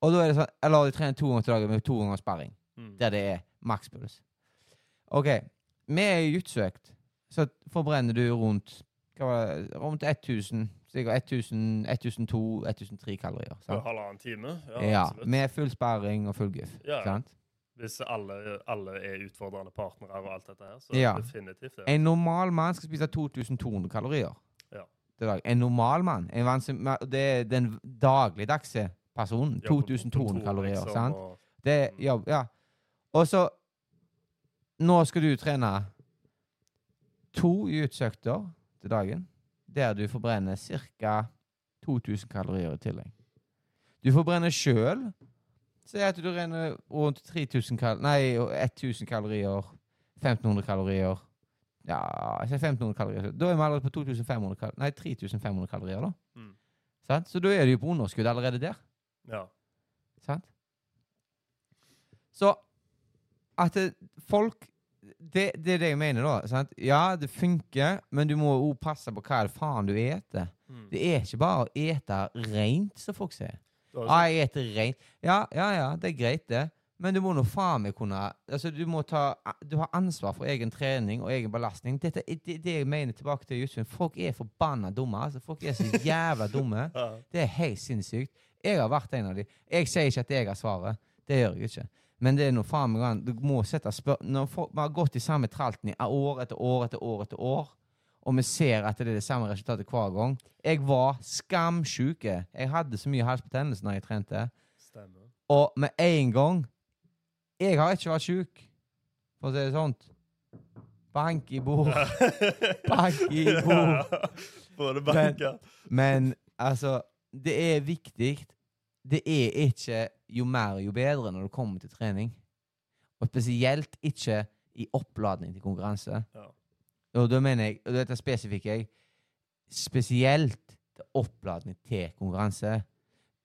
Og da er det sånn Eller du trener to ganger til dagen med to ganger sparring. Mm. Der det er makspuls. OK. Med jutsuøkt så forbrenner du rundt hva var det, rundt 1000 Sikkert 1000, 1002, 1003 kalorier. Sant? halvannen time? Ja, Ja, med full sparring og full guff. Ja, ja. Sant? Hvis alle, alle er utfordrende partnere og alt dette her, så Ja. definitivt det. En normal mann skal spise 2200 kalorier. Ja. En normal mann. En det er den dagligdagse personen. 2200 kontor, kalorier. liksom, sant? og- Det er Mm. jobb, ja. Og så Nå skal du trene to utsøkter til dagen, der du forbrenner ca. 2000 kalorier i tillegg. Du forbrenner sjøl Si at du renner rundt 3000 kal Nei, 1000 kalorier. 1500 kalorier. Ja, jeg sier 1500 kalorier. Da er vi allerede på 2500 kal Nei, 3500 kalorier, da. Mm. Sant? Så da er du jo på underskudd allerede der. Ja. Sant? Så at det, folk det, det er det jeg mener, da. Sant? Ja, det funker, men du må òg passe på hva det faen du eter. Mm. Det er ikke bare å ete rent, som folk sier. Ja, jeg heter rent. Ja, ja, ja, det er greit, det. Men du må nå faen meg kunne Altså, du må ta Du har ansvar for egen trening og egen belastning. Dette er det, det jeg mener tilbake til Justin. Folk er forbanna dumme. Altså, folk er så jævla dumme. Det er helt sinnssykt. Jeg har vært en av de. Jeg sier ikke at jeg har svaret. Det gjør jeg ikke. Men det er noe faen meg. Du må sette spør... Når folk, man har gått i samme tralten i år etter år etter år etter år, og vi ser at det er det samme resultatet hver gang Jeg var skamsjuk. Jeg hadde så mye halsbetennelse når jeg trente. Stemmer. Og med en gang Jeg har ikke vært sjuk, for å si det sånn. Bank i bord. Bank i bord. Både banka. Men altså, det er viktig. Det er ikke jo mer jo bedre når det kommer til trening. Og spesielt ikke i oppladning til konkurranse. Ja. Og da mener jeg, og dette spesifikker jeg, spesielt oppladning til konkurranse.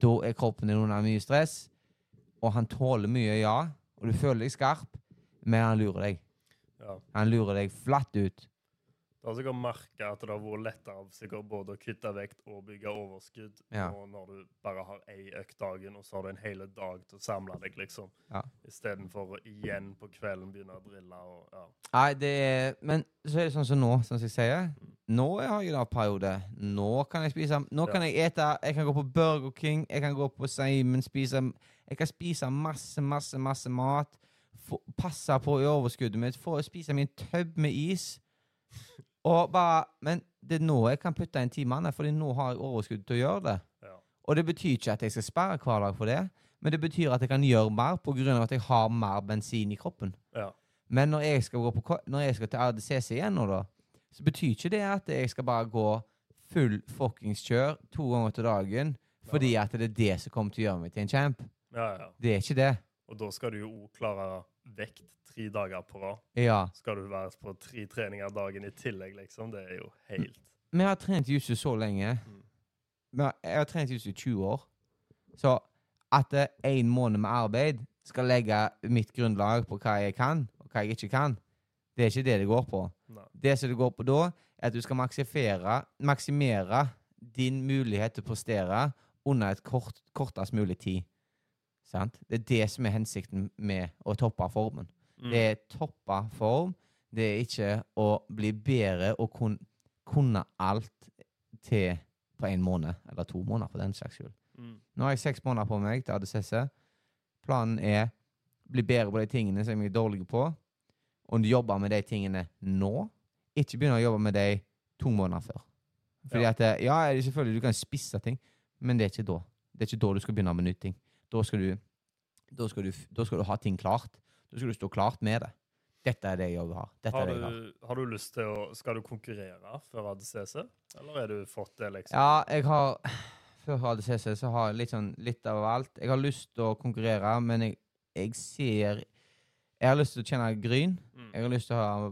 Da er kroppen din under mye stress, og han tåler mye, ja, og du føler deg skarp, men han lurer deg. Ja. Han lurer deg flatt ut. Du har sikkert merka at det har vært lettere både å kutte vekt og bygge overskudd Ja. og når du bare har ei økt dagen, og så har du en hel dag til å samle deg, liksom. Ja. Istedenfor å igjen på kvelden begynne å drille og ja. Nei, det er Men så er det sånn som nå, som jeg sier. Nå har jeg en periode. Nå kan jeg spise Nå kan jeg ete Jeg kan gå på Burger King, jeg kan gå på Simon, spise Jeg kan spise masse, masse, masse mat. Få, passe på i overskuddet mitt. Få spise min tøbb med is. Og bare Men det er nå jeg kan putte inn timene, Fordi nå har jeg overskudd til å gjøre det. ja. Og det betyr ikke at jeg skal sperre hver dag for det, men det betyr at jeg kan gjøre mer av at jeg har mer bensin i kroppen. ja. Men når jeg skal, gå på, når jeg skal til RDCC igjen nå, da, så betyr ikke det at jeg skal bare gå full fuckings kjør to ganger til dagen, fordi at det er det som kommer til å gjøre meg til en champ. ja, ja. Det er ikke det. Og da skal du jo òg klare vekt tre dager på rad. Ja. Skal du være på tre treninger dagen i tillegg, liksom. Det er jo helt Vi har trent jiu-jitsu så lenge. Mm. Jeg har trent jiu-jitsu i 20 år. Så at en måned med arbeid skal legge mitt grunnlag på hva jeg kan, og hva jeg ikke kan, det er ikke det det går på. Nei. Det som det går på da, er at du skal maksimere din mulighet til å prestere under et kort, kortest mulig tid. Sant? Det er det som er hensikten med å toppe formen. Mm. Det er toppe form. Det er ikke å bli bedre og kun, kunne alt til på en måned, eller to måneder for den saks skyld. Mm. Nå har jeg seks måneder på meg til ADCC. Planen er bli bedre på de tingene som jeg er dårlig på, og jobbe med de tingene nå. Ikke begynne å jobbe med de to måneder før. Fordi Ja. at, eh, ja, selvfølgelig du kan spisse ting, men det er ikke da. Det er ikke da du skal begynne med nye ting. Da skal du, da skal du, da skal du ha ting klart. Da skal du stå klart med det. Dette er det jeg har. Har det jeg har. du, har du lyst til å Skal du konkurrere før ADCC, eller har du fått det, liksom? Ja, jeg har Før ADCC så har jeg litt sånn litt av alt. Jeg har lyst til å konkurrere, men jeg, jeg ser Jeg har lyst til å tjene gryn. Mm. Jeg har lyst til å ha,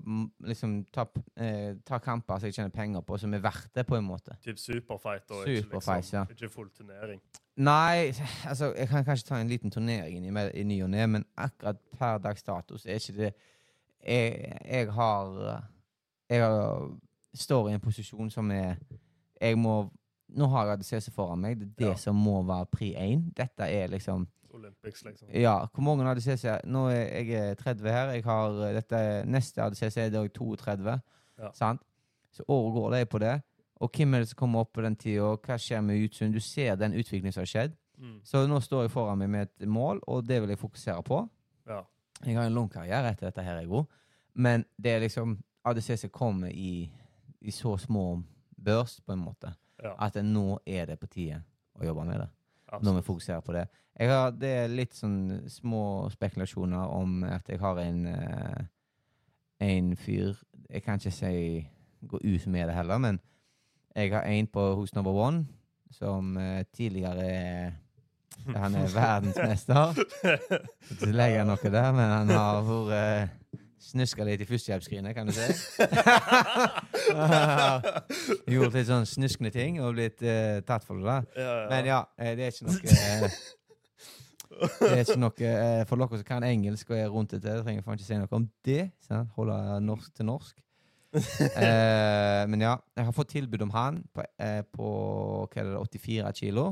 liksom, ta, eh, ta kamper som jeg tjener penger på, som er verdt det, på en måte. Typ superfight og Superfight, ikke, ja. liksom, ikke full turnering. Nei, altså, jeg kan kanskje ta en liten turnering i, i ny og ne, men akkurat per dags status er ikke det Jeg, jeg har Jeg har, står i en posisjon som er Jeg må Nå har jeg ADCC foran meg. Det er det Ja. som må være pri én. Dette er liksom Olympics, liksom. Ja, hvor mange ADCC Nå er jeg er 30 her. Jeg har eh, dette Neste ADCC er da 32. Ja. Sant? Så året går det på det. Og hvem er det som kommer opp på den tida? Hva skjer med utsyn? Du ser den utviklingen som har skjedd. Mm. Så nå står jeg foran meg med et mål, og det vil jeg fokusere på. Ja. Jeg har en lang karriere etter dette her, Ego. Men det er liksom ADCC kommer i, i så små børs, på en måte, ja. at nå er det på tide å jobbe med det. Når vi fokuserer på det. Har, det er litt sånn små spekulasjoner om at jeg har en eh, en fyr Jeg kan ikke si gå ut med det heller, men jeg har en på hos Number One som eh, tidligere er Han er verdensmester. Ikke legger jeg noe der, men han har vært uh, snuska litt i førstehjelpsskrinet, kan du si. Gjort litt sånn snuskende ting og blitt uh, tatt for det. da. ja, ja. Men ja, eh, det er ikke noe uh, Det er ikke noe uh, For dere som kan engelsk og er rundt det, jeg trenger faen ikke si noe om det. Sant? Holde norsk til norsk. Men ja, jeg har fått tilbud om han på, på hva er det, 84 kilo.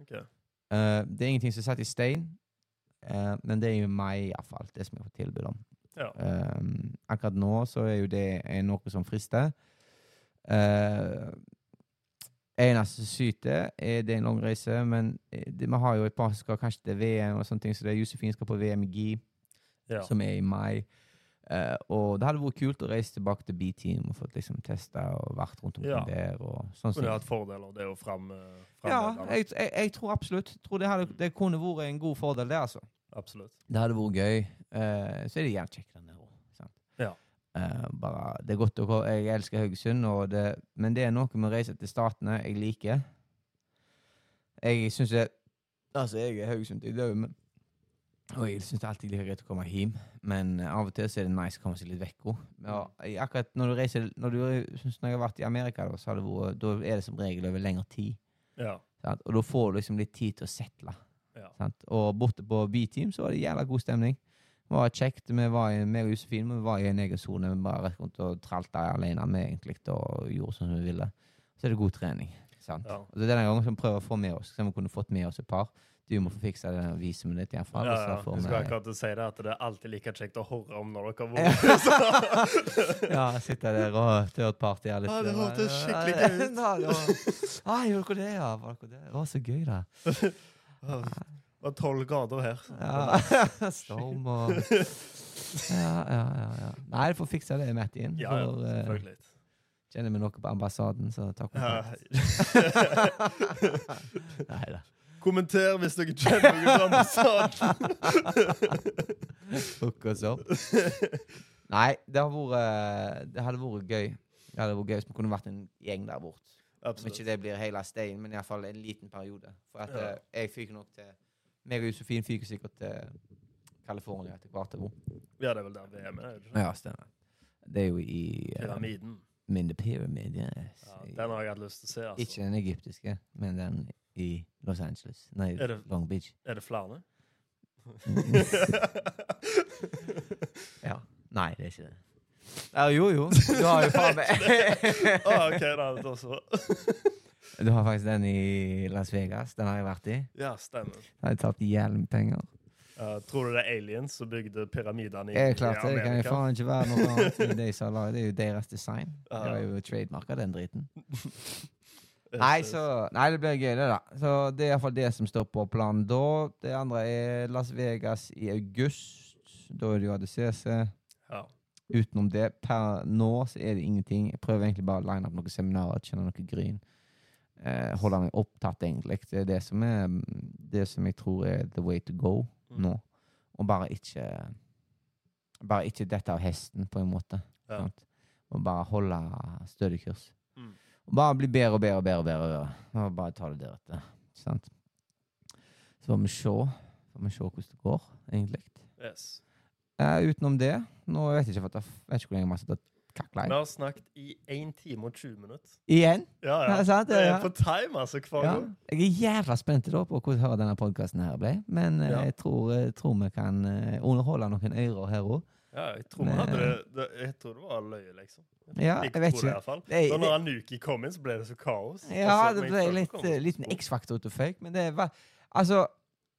Okay. Det er ingenting som er satt i stein, men det er jo meg iallfall, det som jeg har fått tilbud om. Ja. Um, akkurat nå så er jo det er noe som frister. Uh, eneste syter, er det en lang reise, men eh, det, vi har jo et par som skal kanskje til VM og sånne ting, så det er Josefin skal på VM i GI, Ja. som er i mai. Uh, og det hadde vært kult å reise tilbake til B-team og fått liksom testa og vært rundt omkring Ja. der. og sånn som- hatt fordeler, det å fram, Ja, jeg, jeg, jeg tror absolutt. Tror det, hadde, det kunne vært en god fordel, det, altså. Absolutt. Det hadde vært gøy. Uh, så er det gjerne kjekkere òg. Ja. Bare, det er godt å gå. Jeg elsker Haugesund, det, men det er noe med å reise til Statene jeg liker. Jeg syns det Altså, jeg er Haugesund-død, men og jeg syns det er alltid like greit å komme hjem, men av og til så er det nice å komme seg litt vekk òg. Ja, akkurat når du reiser Når, du, synes når jeg har vært i Amerika, da, så har det vært, da er det som regel over lengre tid. Ja. Sant? Og da får du liksom litt tid til å settle. Sant? Og borte på B-team så var det jævla god stemning. Det var kjekt. Vi var i, meg og Josefin vi var i en egen sone. Vi bare rett rundt og tralta alene med egentlig og gjorde som vi ville. Så er det god trening. Sant? Ja. Og det er denne gangen som vi prøver å få med oss. Så vi kunne fått med oss et par. Du må få fikse det vise meg litt. Ja, ja. vi- skulle akkurat si det, at det er alltid like kjekt å høre om når dere har vært ja, sitte der og third party er litt Ja, det hørtes skikkelig Ja, gøy ut. ja, gjorde dere det, ja? Var det? Det var så gøy, da. Det var tolv grader her. Ja, Storm og ja, ja, ja, ja. Nei, du får fikse det, Martin. Ja, ja, For, eh, selvfølgelig. kjenner vi noe på ambassaden, så takk Ja. kontakt. Nei da. Kommenter hvis dere kjenner noen på ambassaden. Hook oss opp. Nei, det, har vært, det hadde vært gøy. Det hadde vært gøy hvis vi kunne vært en gjeng der borte. Om ikke det blir hele steinen, men iallfall en liten periode. For at Ja. eh, jeg fikk nok til meg og Josefin fyker sikkert til California etter hvert. Ja, det er vel der VM er. ikke? Ja, stemmer. Det er jo i uh, Pyramiden. Min the Pyramid. Yes. Ja, den har jeg hatt lyst til å se. altså. Ikke den egyptiske, men den i Los Angeles. Nei, Er det- Long Beach. Er det flere? Ja. Nei, det er ikke det. Ja, jo, jo. Du har jo faen meg ah, ok, da, det også. Du har faktisk den i Las Vegas. Den har jeg vært i. Ja, stemmer. Jeg har tatt jævlig med penger. Uh, tror du det er aliens som bygde pyramidene i, er klart, i det kan jo faen ikke være noe annet. Er, de som har det er jo deres design. Uh, Det var jo trademarka, den driten. Nei, så, nei, det blir gøy, det, da. Så Det er iallfall det som står på planen da. Det andre er Las Vegas i august. Da er det jo ADCC. Ja. Utenom det, per nå så er det ingenting. Jeg prøver egentlig bare å line opp noen seminarer, kjenne noe gryn. Eh, holde meg opptatt, egentlig. Det er det som er det som jeg tror er the way to go Mm. nå. Og bare ikke Bare ikke dette av hesten, på en måte. Ja. Sant? Og bare holde stødig kurs. Mm. Og bare bli bedre og bedre. og bedre, og bedre. Og bare ta det deretter. Sant? Så får vi se Får vi se hvordan det går, egentlig. Yes. Eh, utenom det Nå vet jeg ikke, for jeg vet ikke hvor lenge vi har sittet kakla. Vi har snakket i 1 time og 20 minutter. Igjen? Ja, Ja, ja. sant, det er på time, altså, hver Ja. gang. Jeg er jævla spent da på hvordan denne podkasten her ble. Men eh, Ja. jeg tror, tror vi kan eh, underholde noen ører her òg. Ja, jeg tror, Men- hadde det, det, jeg tror det var løye, liksom. Ja, jeg vet ikke. Det- det- når Anuki kom inn, så ble det så kaos. Ja, Og så- det ble litt kom, eh, så- liten X-faktor ut og føyk, men det var Altså,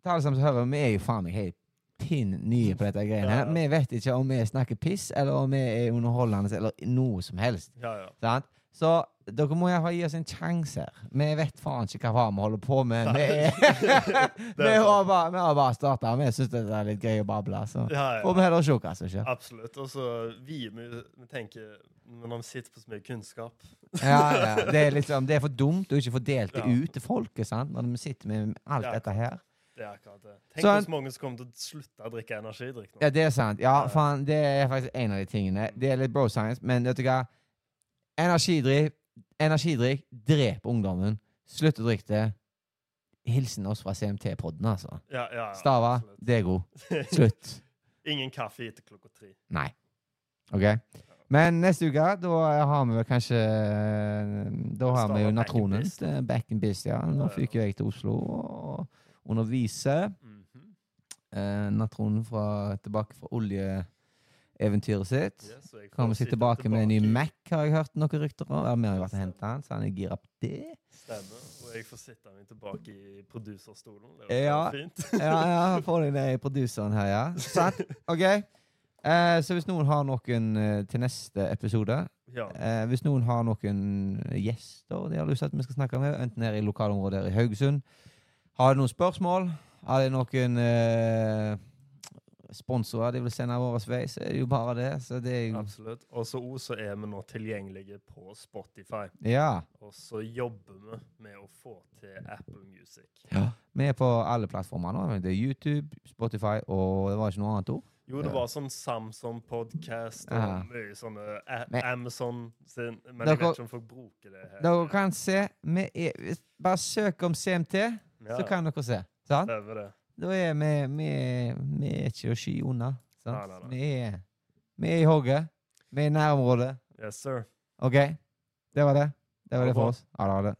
til alle som hører, vi er jo faen meg helt pinn nye på dette greiene her. Ja, ja. Vi vet ikke om vi snakker piss, eller om vi er underholdende, eller noe som helst. Ja, ja. Sant? Så dere må iallfall gi oss en sjanse her. Vi vet faen ikke hva vi holder på med. Vi, vi, har bare, vi har bare starta. Vi syns det er litt gøy å bable. Så ja, får vi heller se hva som skjer. Absolutt. Og så vi, vi, tenker Når vi sitter på så mye kunnskap Ja, ja. Det, er liksom, det er for dumt å ikke få delt det Ja. ut til folket sant? når vi sitter med alt Ja. dette her. Det er akkurat det. Tenk Så- hvis mange som kommer til å slutte å drikke energidrikk nå. Ja, det er sant. Ja, faen, det er faktisk en av de tingene. Det er litt bro science, men vet du hva? Energidrikk, energidrikk dreper ungdommen. Slutt å drikke det. Hilsen oss fra CMT-podden, altså. Ja, ja, ja, Stava, absolutt. det er god. Slutt. Ingen kaffe etter klokka tre. Nei. OK? Men neste uke, da har vi vel kanskje Da har vi jo Stava back in Natronen. Back in biz, ja. Nå fyker jeg til Oslo og underviser. Mhm. Eh, Natronen fra, tilbake fra oljeeventyret sitt. Yes, Kommer seg tilbake med en ny Mac, har jeg hørt noen rykter om. Ja, vi har vært og hentet han, så han er gira på det. Stemmer. Og jeg får sitte meg tilbake i produserstolen. Det var Ja. fint. Ja, ja, får deg ned i produseren her, ja. Sant? OK. Eh, så hvis noen har noen eh, til neste episode Ja. eh, Hvis noen har noen gjester de har lyst til at vi skal snakke med, enten her i lokalområdet her i Haugesund Har du noen spørsmål? Har det noen eh, sponsorer de vil sende vår vei, så er det jo bare det. Så det er jo Absolutt. Og så er vi nå tilgjengelige på Spotify. Ja. Og så jobber vi med å få til Apple Music. Ja. Vi er på alle plattformer nå. Det er YouTube, Spotify og det var ikke noe annet ord. Jo, det var sånn Samsung Podcast og Ja. mye sånne Men- Amazon sin, Men Dere- jeg vet ikke om folk bruker det her. Dere kan se vi er, Bare søk om CMT, ja, så kan dere se. Sant? Stemmer det. Da er vi, vi, vi er ikke å sky unna. Nei, nei, nei. Vi, er, vi er i hogget. Vi er i nærområdet. Yes, sir. OK? Det var det. Det var det det for oss. Ha det. Ha det.